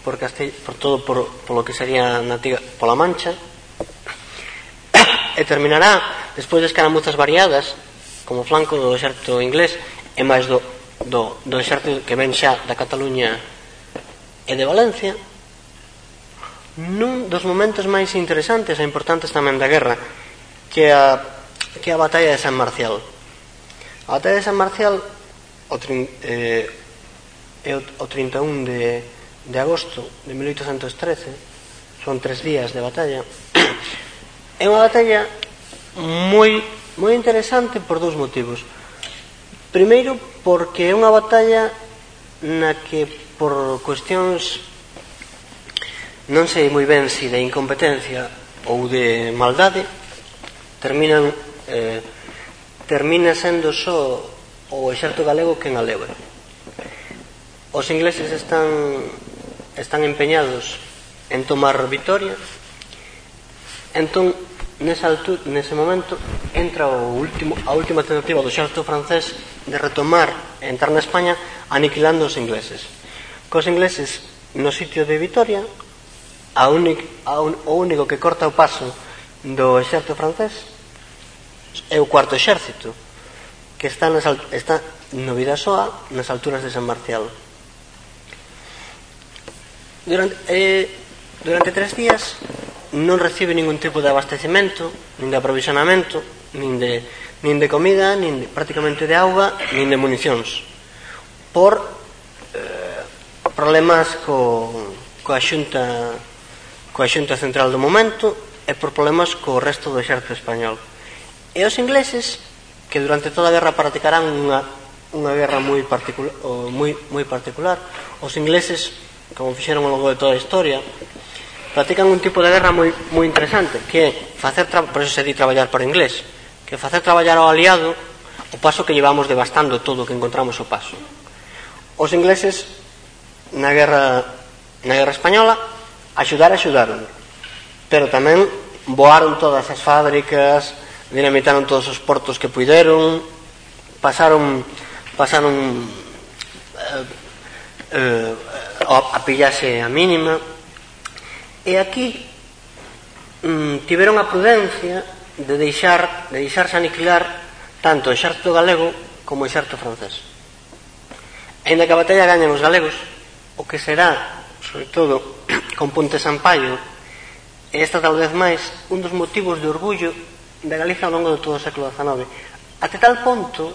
por Castell, por todo por, polo que sería natiga pola Mancha e terminará despois de escaramuzas variadas como flanco do exército inglés e máis do, do, do exército que ven xa da Cataluña e de Valencia nun dos momentos máis interesantes e importantes tamén da guerra que a, que a batalla de San Marcial. A batalla de San Marcial o, trin, eh, o, o 31 de de agosto de 1813, son tres días de batalla, é unha batalla moi, moi interesante por dous motivos. Primeiro, porque é unha batalla na que por cuestións non sei moi ben se si de incompetencia ou de maldade terminan eh, termina sendo só o exército galego que en a leva. Os ingleses están están empeñados en tomar Vitoria entón nesa altura, nese momento entra o último, a última tentativa do xerto francés de retomar e entrar na España aniquilando os ingleses. Cos ingleses no sitio de Vitoria a únic, a un, o único que corta o paso do exército francés é o cuarto exército que está, nas, está no Vidasoa nas alturas de San Marcial durante, eh, durante tres días non recibe ningún tipo de abastecimento, nin de aprovisionamento, nin de, nin de comida, nin de, prácticamente de auga, nin de municións. Por eh, problemas co, coa xunta coa xunta central do momento e por problemas co resto do exército español. E os ingleses, que durante toda a guerra practicarán unha, unha guerra moi particular, moi, moi particular, os ingleses como fixeron ao longo de toda a historia, practican un tipo de guerra moi, moi interesante, que é facer, por eso se di traballar para inglés, que facer traballar ao aliado o paso que llevamos devastando todo o que encontramos o paso. Os ingleses na guerra na guerra española axudar axudaron, pero tamén voaron todas as fábricas, dinamitaron todos os portos que puideron, pasaron pasaron eh, eh, a pillase a mínima. E aquí mm, tiveron a prudencia de deixar de deixarse aniquilar tanto o exército galego como o exército francés. Ainda que a batalla gañen os galegos o que será, sobre todo con Ponte Sampaio e esta tal vez máis un dos motivos de orgullo da Galicia ao longo de todo o século XIX até tal ponto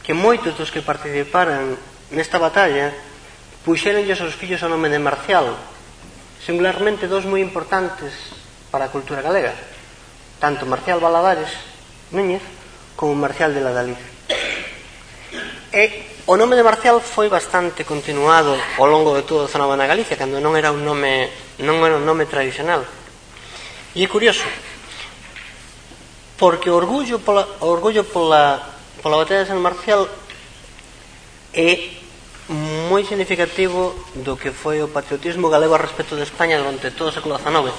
que moitos dos que participaran nesta batalla puxeron os seus fillos o nome de Marcial, singularmente dos moi importantes para a cultura galega, tanto Marcial Baladares Núñez como Marcial de la Dalí. E o nome de Marcial foi bastante continuado ao longo de toda a zona da Galicia, cando non era un nome non era un nome tradicional. E é curioso, porque o orgullo pola, o orgullo pola, pola batalla de San Marcial é moi significativo do que foi o patriotismo galego a respecto de España durante todo o século XIX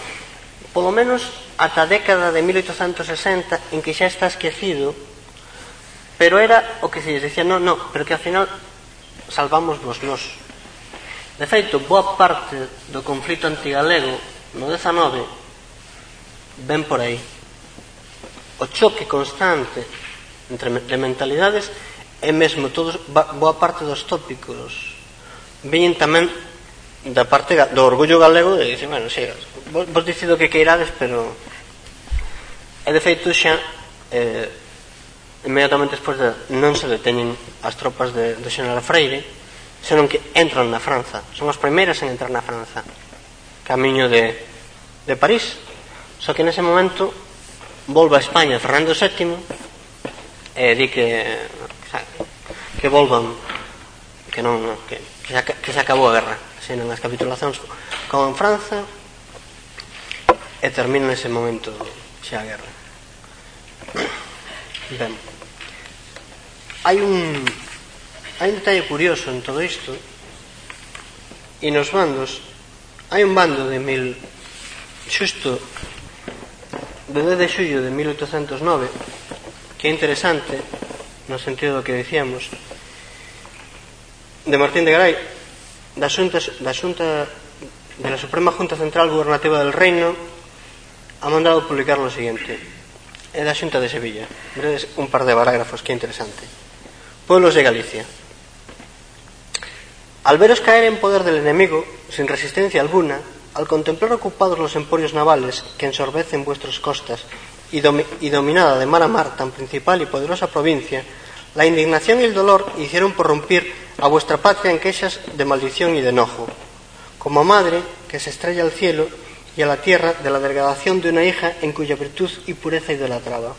polo menos ata a década de 1860 en que xa está esquecido pero era o que se dicía non, non, pero que ao final salvamos vos nos de feito, boa parte do conflito antigalego no XIX ven por aí. O choque constante entre de mentalidades e mesmo todos boa parte dos tópicos veñen tamén da parte do orgullo galego de dicir, bueno, si, vos, vos dicido que queirades, pero e de feito xa eh, inmediatamente despois de, non se deteñen as tropas de, do xeneral Freire senón que entran na Franza. Son as primeiras en entrar na Franza. Camiño de, de París. Só que nese momento volve a España Fernando VII e di que que volvan que non que, que, xa, que xa acabou a guerra senón as capitulacións con Franza e termina nese momento xa a guerra. Ben. Hai un hai un detalle curioso en todo isto e nos bandos hai un bando de mil xusto de 10 de xullo de 1809 que é interesante no sentido do que decíamos de Martín de Garay da xunta, da xunta de la Suprema Junta Central Gubernativa del Reino ha mandado publicar lo siguiente. É da xunta de Sevilla. Veredes un par de parágrafos que interesante. Pueblos de Galicia. Al veros caer en poder del enemigo, sin resistencia alguna, al contemplar ocupados los emporios navales que ensorbecen vuestras costas y, domi y dominada de mar a mar tan principal y poderosa provincia, la indignación y el dolor hicieron prorrumpir a vuestra patria en queixas de maldición y de enojo, como madre que se estrella al cielo y a la tierra de la degradación de una hija en cuya virtud y pureza idolatraba.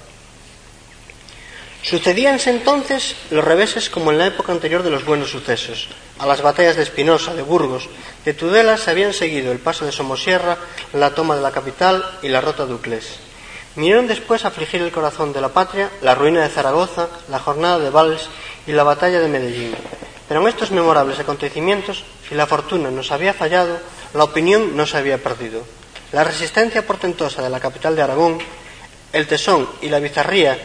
Sucedíanse entonces los reveses como en la época anterior de los buenos sucesos. A las batallas de Espinosa, de Burgos, de Tudela se habían seguido el paso de Somosierra, la toma de la capital y la rota de Uclés. Vinieron después a afligir el corazón de la patria la ruina de Zaragoza, la jornada de Valls y la batalla de Medellín. Pero en estos memorables acontecimientos, si la fortuna nos había fallado, la opinión no se había perdido. La resistencia portentosa de la capital de Aragón, el tesón y la bizarría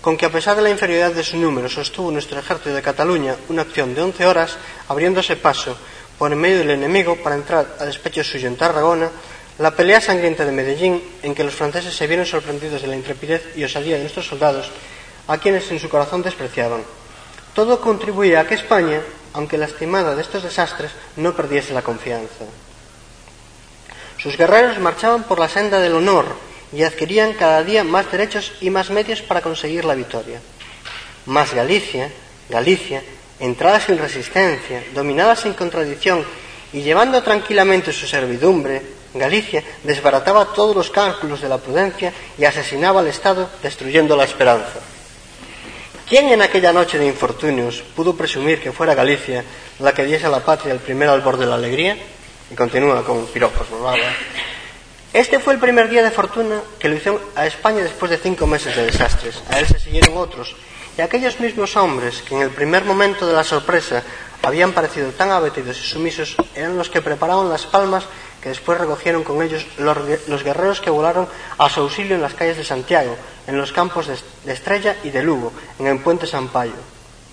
con que a pesar de la inferioridad de su número sostuvo nuestro ejército de Cataluña una acción de once horas, abriéndose paso por en medio del enemigo para entrar a despecho suyo en Tarragona, la pelea sangrienta de Medellín, en que los franceses se vieron sorprendidos de la intrepidez y osadía de nuestros soldados, a quienes en su corazón despreciaban. Todo contribuía a que España, aunque lastimada de estos desastres, no perdiese la confianza. Sus guerreros marchaban por la senda del honor, y adquirían cada día más derechos y más medios para conseguir la victoria. Más Galicia, Galicia, entrada sin resistencia, dominada sin contradicción y llevando tranquilamente su servidumbre, Galicia desbarataba todos los cálculos de la prudencia y asesinaba al Estado, destruyendo la esperanza. ¿Quién en aquella noche de infortunios pudo presumir que fuera Galicia la que diese a la patria el primer albor de la alegría? Y continúa con piropos, ¿no? Este fue el primer día de fortuna que lo hizo a España después de cinco meses de desastres. A él se siguieron otros. Y aquellos mismos hombres que en el primer momento de la sorpresa habían parecido tan abatidos y sumisos eran los que preparaban las palmas que después recogieron con ellos los, guerreros que volaron a su auxilio en las calles de Santiago, en los campos de, Estrella y de Lugo, en el puente Sampaio.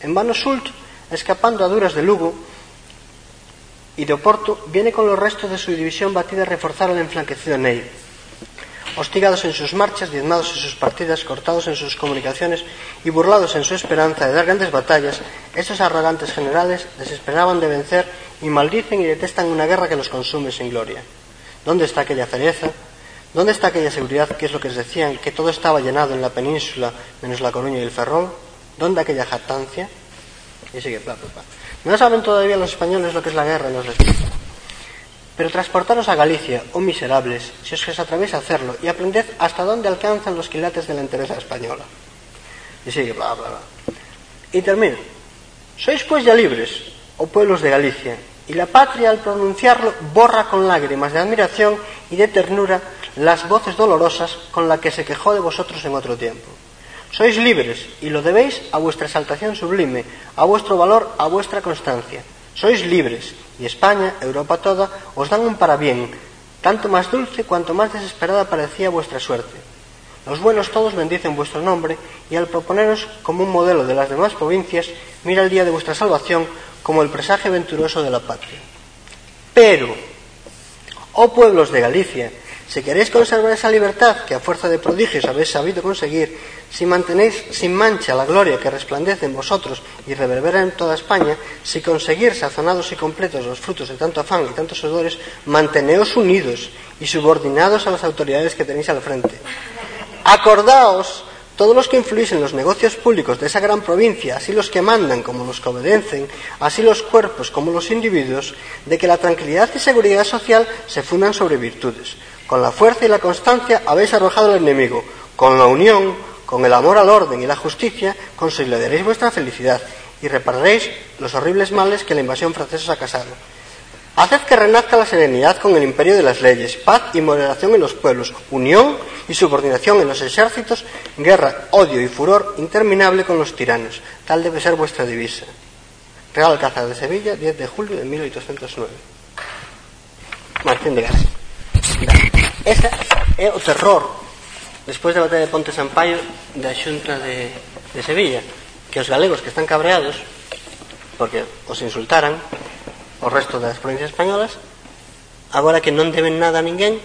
En vano Sult, escapando a duras de Lugo, y de Oporto viene con los restos de su división batida a reforzar el enflanquecido Ney. Hostigados en sus marchas, diezmados en sus partidas, cortados en sus comunicaciones y burlados en su esperanza de dar grandes batallas, estos arrogantes generales desesperaban de vencer y maldicen y detestan una guerra que los consume sin gloria. ¿Dónde está aquella cereza? ¿Dónde está aquella seguridad que es lo que les decían, que todo estaba llenado en la península menos la Coruña y el Ferrol? ¿Dónde aquella jactancia? Y sigue, bla, bla, bla. No saben todavía los españoles lo que es la guerra, los Pero transportaros a Galicia, oh miserables, si os atrevés a hacerlo, y aprended hasta dónde alcanzan los quilates de la entereza española. Y sigue, bla, bla, bla. Y termina. Sois pues ya libres, oh pueblos de Galicia, y la patria al pronunciarlo borra con lágrimas de admiración y de ternura las voces dolorosas con las que se quejó de vosotros en otro tiempo. Sois libres y lo debéis a vuestra exaltación sublime, a vuestro valor, a vuestra constancia. Sois libres y España, Europa toda, os dan un parabién, tanto más dulce cuanto más desesperada parecía vuestra suerte. Los buenos todos bendicen vuestro nombre y al proponeros como un modelo de las demás provincias, mira el día de vuestra salvación como el presagio venturoso de la patria. Pero, oh pueblos de Galicia, si queréis conservar esa libertad que a fuerza de prodigios habéis sabido conseguir, si mantenéis sin mancha la gloria que resplandece en vosotros y reverbera en toda España, si conseguir sazonados y completos los frutos de tanto afán y tantos sudores, manteneos unidos y subordinados a las autoridades que tenéis al frente. Acordaos todos los que influís en los negocios públicos de esa gran provincia, así los que mandan como los que obedecen, así los cuerpos como los individuos, de que la tranquilidad y seguridad social se fundan sobre virtudes. Con la fuerza y la constancia habéis arrojado al enemigo. Con la unión, con el amor al orden y la justicia, consolidaréis vuestra felicidad y repararéis los horribles males que la invasión francesa ha causado. Haced que renazca la serenidad con el imperio de las leyes, paz y moderación en los pueblos, unión y subordinación en los ejércitos, guerra, odio y furor interminable con los tiranos. Tal debe ser vuestra divisa. Real Alcázar de Sevilla, 10 de julio de 1809. Martín de García. Ese é o terror despois da batalla de Ponte Sampaio da xunta de, de Sevilla que os galegos que están cabreados porque os insultaran o resto das provincias españolas agora que non deben nada a ninguén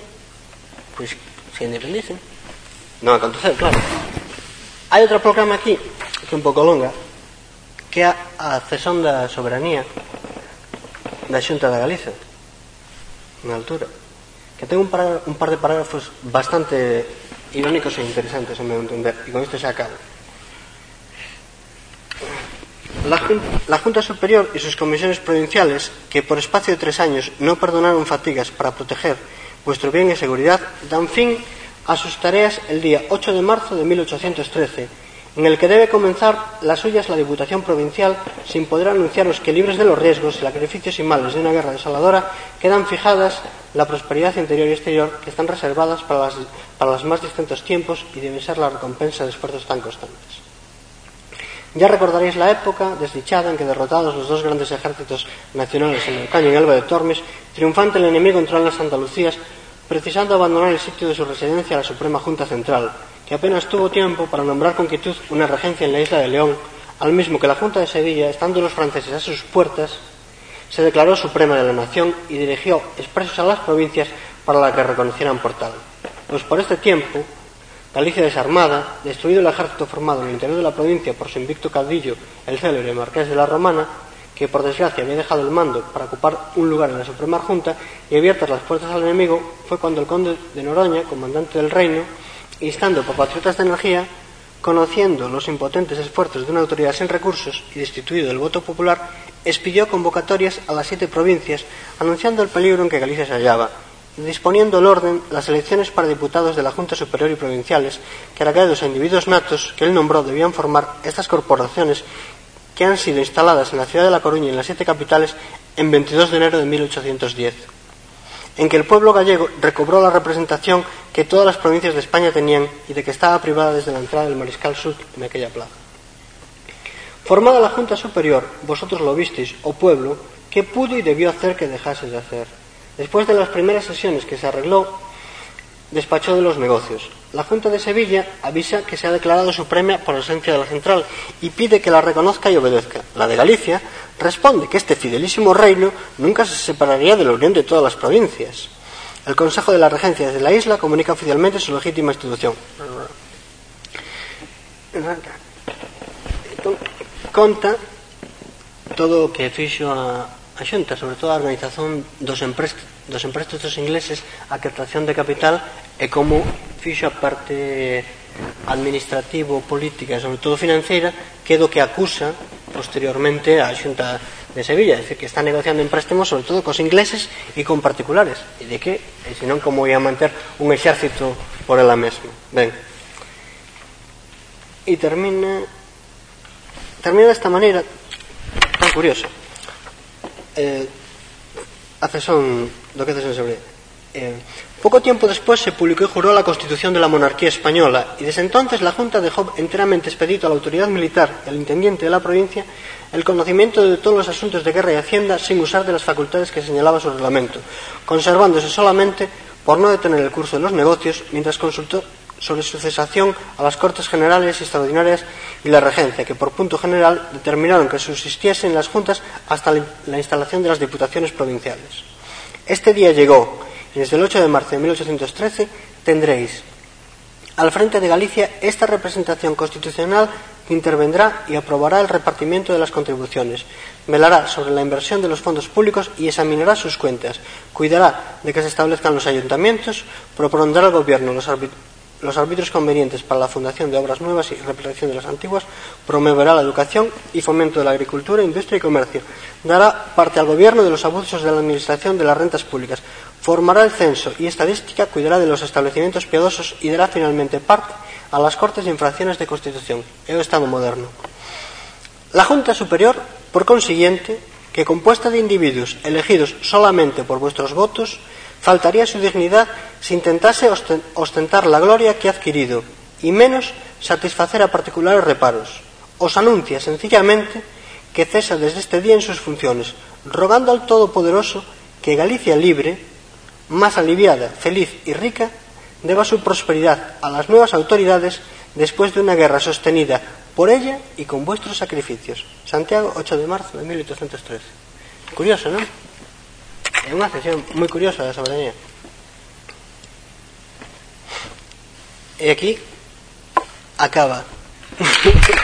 pois se independicen. Non acontecer, claro. Hai outro programa aquí que é un pouco longa que é a cesión da soberanía da Xunta da Galiza na altura. Que ten un par, un par de parágrafos bastante irónicos e interesantes, a meu entender e con isto xa acabo. La, Junta Superior y sus comisiones provinciales, que por espacio de tres años no perdonaron fatigas para proteger vuestro bien y seguridad, dan fin a sus tareas el día 8 de marzo de 1813, en el que debe comenzar las suyas la Diputación Provincial, sin poder anunciaros que libres de los riesgos, sacrificios y males de una guerra desoladora, quedan fijadas la prosperidad interior y exterior que están reservadas para, para los más distintos tiempos y debe ser la recompensa de esfuerzos tan constantes. Ya recordaréis la época desdichada en que, derrotados los dos grandes ejércitos nacionales en el Caño y Alba de Tormes, triunfante el enemigo entró en las Andalucías, precisando abandonar el sitio de su residencia a la Suprema Junta Central, que apenas tuvo tiempo para nombrar con quietud una regencia en la isla de León, al mismo que la Junta de Sevilla, estando los franceses a sus puertas, se declaró suprema de la nación y dirigió expresos a las provincias para la que reconocieran por tal. Pues por este tiempo, Galicia desarmada, destruido el ejército formado en el interior de la provincia por su invicto caudillo, el célebre marqués de la Romana, que por desgracia había dejado el mando para ocupar un lugar en la Suprema Junta y abiertas las puertas al enemigo, fue cuando el conde de Noroña, comandante del reino, instando por patriotas de energía, conociendo los impotentes esfuerzos de una autoridad sin recursos y destituido del voto popular, expidió convocatorias a las siete provincias, anunciando el peligro en que Galicia se hallaba disponiendo el orden las elecciones para diputados de la Junta Superior y Provinciales, que a individuos natos que él nombró debían formar estas corporaciones que han sido instaladas en la ciudad de La Coruña y en las siete capitales en 22 de enero de 1810, en que el pueblo gallego recobró la representación que todas las provincias de España tenían y de que estaba privada desde la entrada del Mariscal Sud en aquella plaza. Formada la Junta Superior, vosotros lo visteis, o pueblo, ¿qué pudo y debió hacer que dejase de hacer? Después de las primeras sesiones que se arregló, despachó de los negocios. La Junta de Sevilla avisa que se ha declarado suprema por esencia de la central y pide que la reconozca y obedezca. La de Galicia responde que este fidelísimo reino nunca se separaría de la unión de todas las provincias. El Consejo de la Regencia desde la isla comunica oficialmente su legítima institución. Conta todo o que fixo a, a sobre todo a organización dos, emprestos, dos empréstitos ingleses a captación de capital e como fixo a parte administrativo, política e sobre todo financeira que do que acusa posteriormente a Xunta de Sevilla, é dicir, que está negociando empréstimos sobre todo cos ingleses e con particulares. E de que, e senón como ia manter un exército por ela mesma. Ben. E termina termina desta maneira tan curiosa. Eh, a son eh, Poco tiempo después se publicó y juró la Constitución de la monarquía española y desde entonces la Junta dejó enteramente expedito a la autoridad militar y al intendiente de la provincia el conocimiento de todos los asuntos de guerra y hacienda sin usar de las facultades que señalaba su reglamento, conservándose solamente por no detener el curso de los negocios mientras consultó sobre su cesación a las Cortes Generales Extraordinarias y la Regencia, que por punto general determinaron que subsistiesen las juntas hasta la instalación de las diputaciones provinciales. Este día llegó y desde el 8 de marzo de 1813 tendréis al frente de Galicia esta representación constitucional que intervendrá y aprobará el repartimiento de las contribuciones, velará sobre la inversión de los fondos públicos y examinará sus cuentas, cuidará de que se establezcan los ayuntamientos, propondrá al Gobierno los, los árbitros convenientes para la fundación de obras nuevas y reparación de las antiguas, promoverá la educación y fomento de la agricultura, industria y comercio, dará parte al Gobierno de los abusos de la Administración de las rentas públicas, formará el censo y estadística, cuidará de los establecimientos piadosos y dará finalmente parte a las Cortes de Infracciones de Constitución, el Estado moderno. La Junta Superior, por consiguiente, que compuesta de individuos elegidos solamente por vuestros votos, Faltaría su dignidad si intentase ostentar la gloria que ha adquirido y menos satisfacer a particulares reparos. Os anuncia sencillamente que cesa desde este día en sus funciones, rogando al Todopoderoso que Galicia libre, más aliviada, feliz y rica, deba su prosperidad a las nuevas autoridades después de una guerra sostenida por ella y con vuestros sacrificios. Santiago, 8 de marzo de 1813. Curioso, ¿no? É unha excepción moi curiosa da soberanía. E aquí acaba.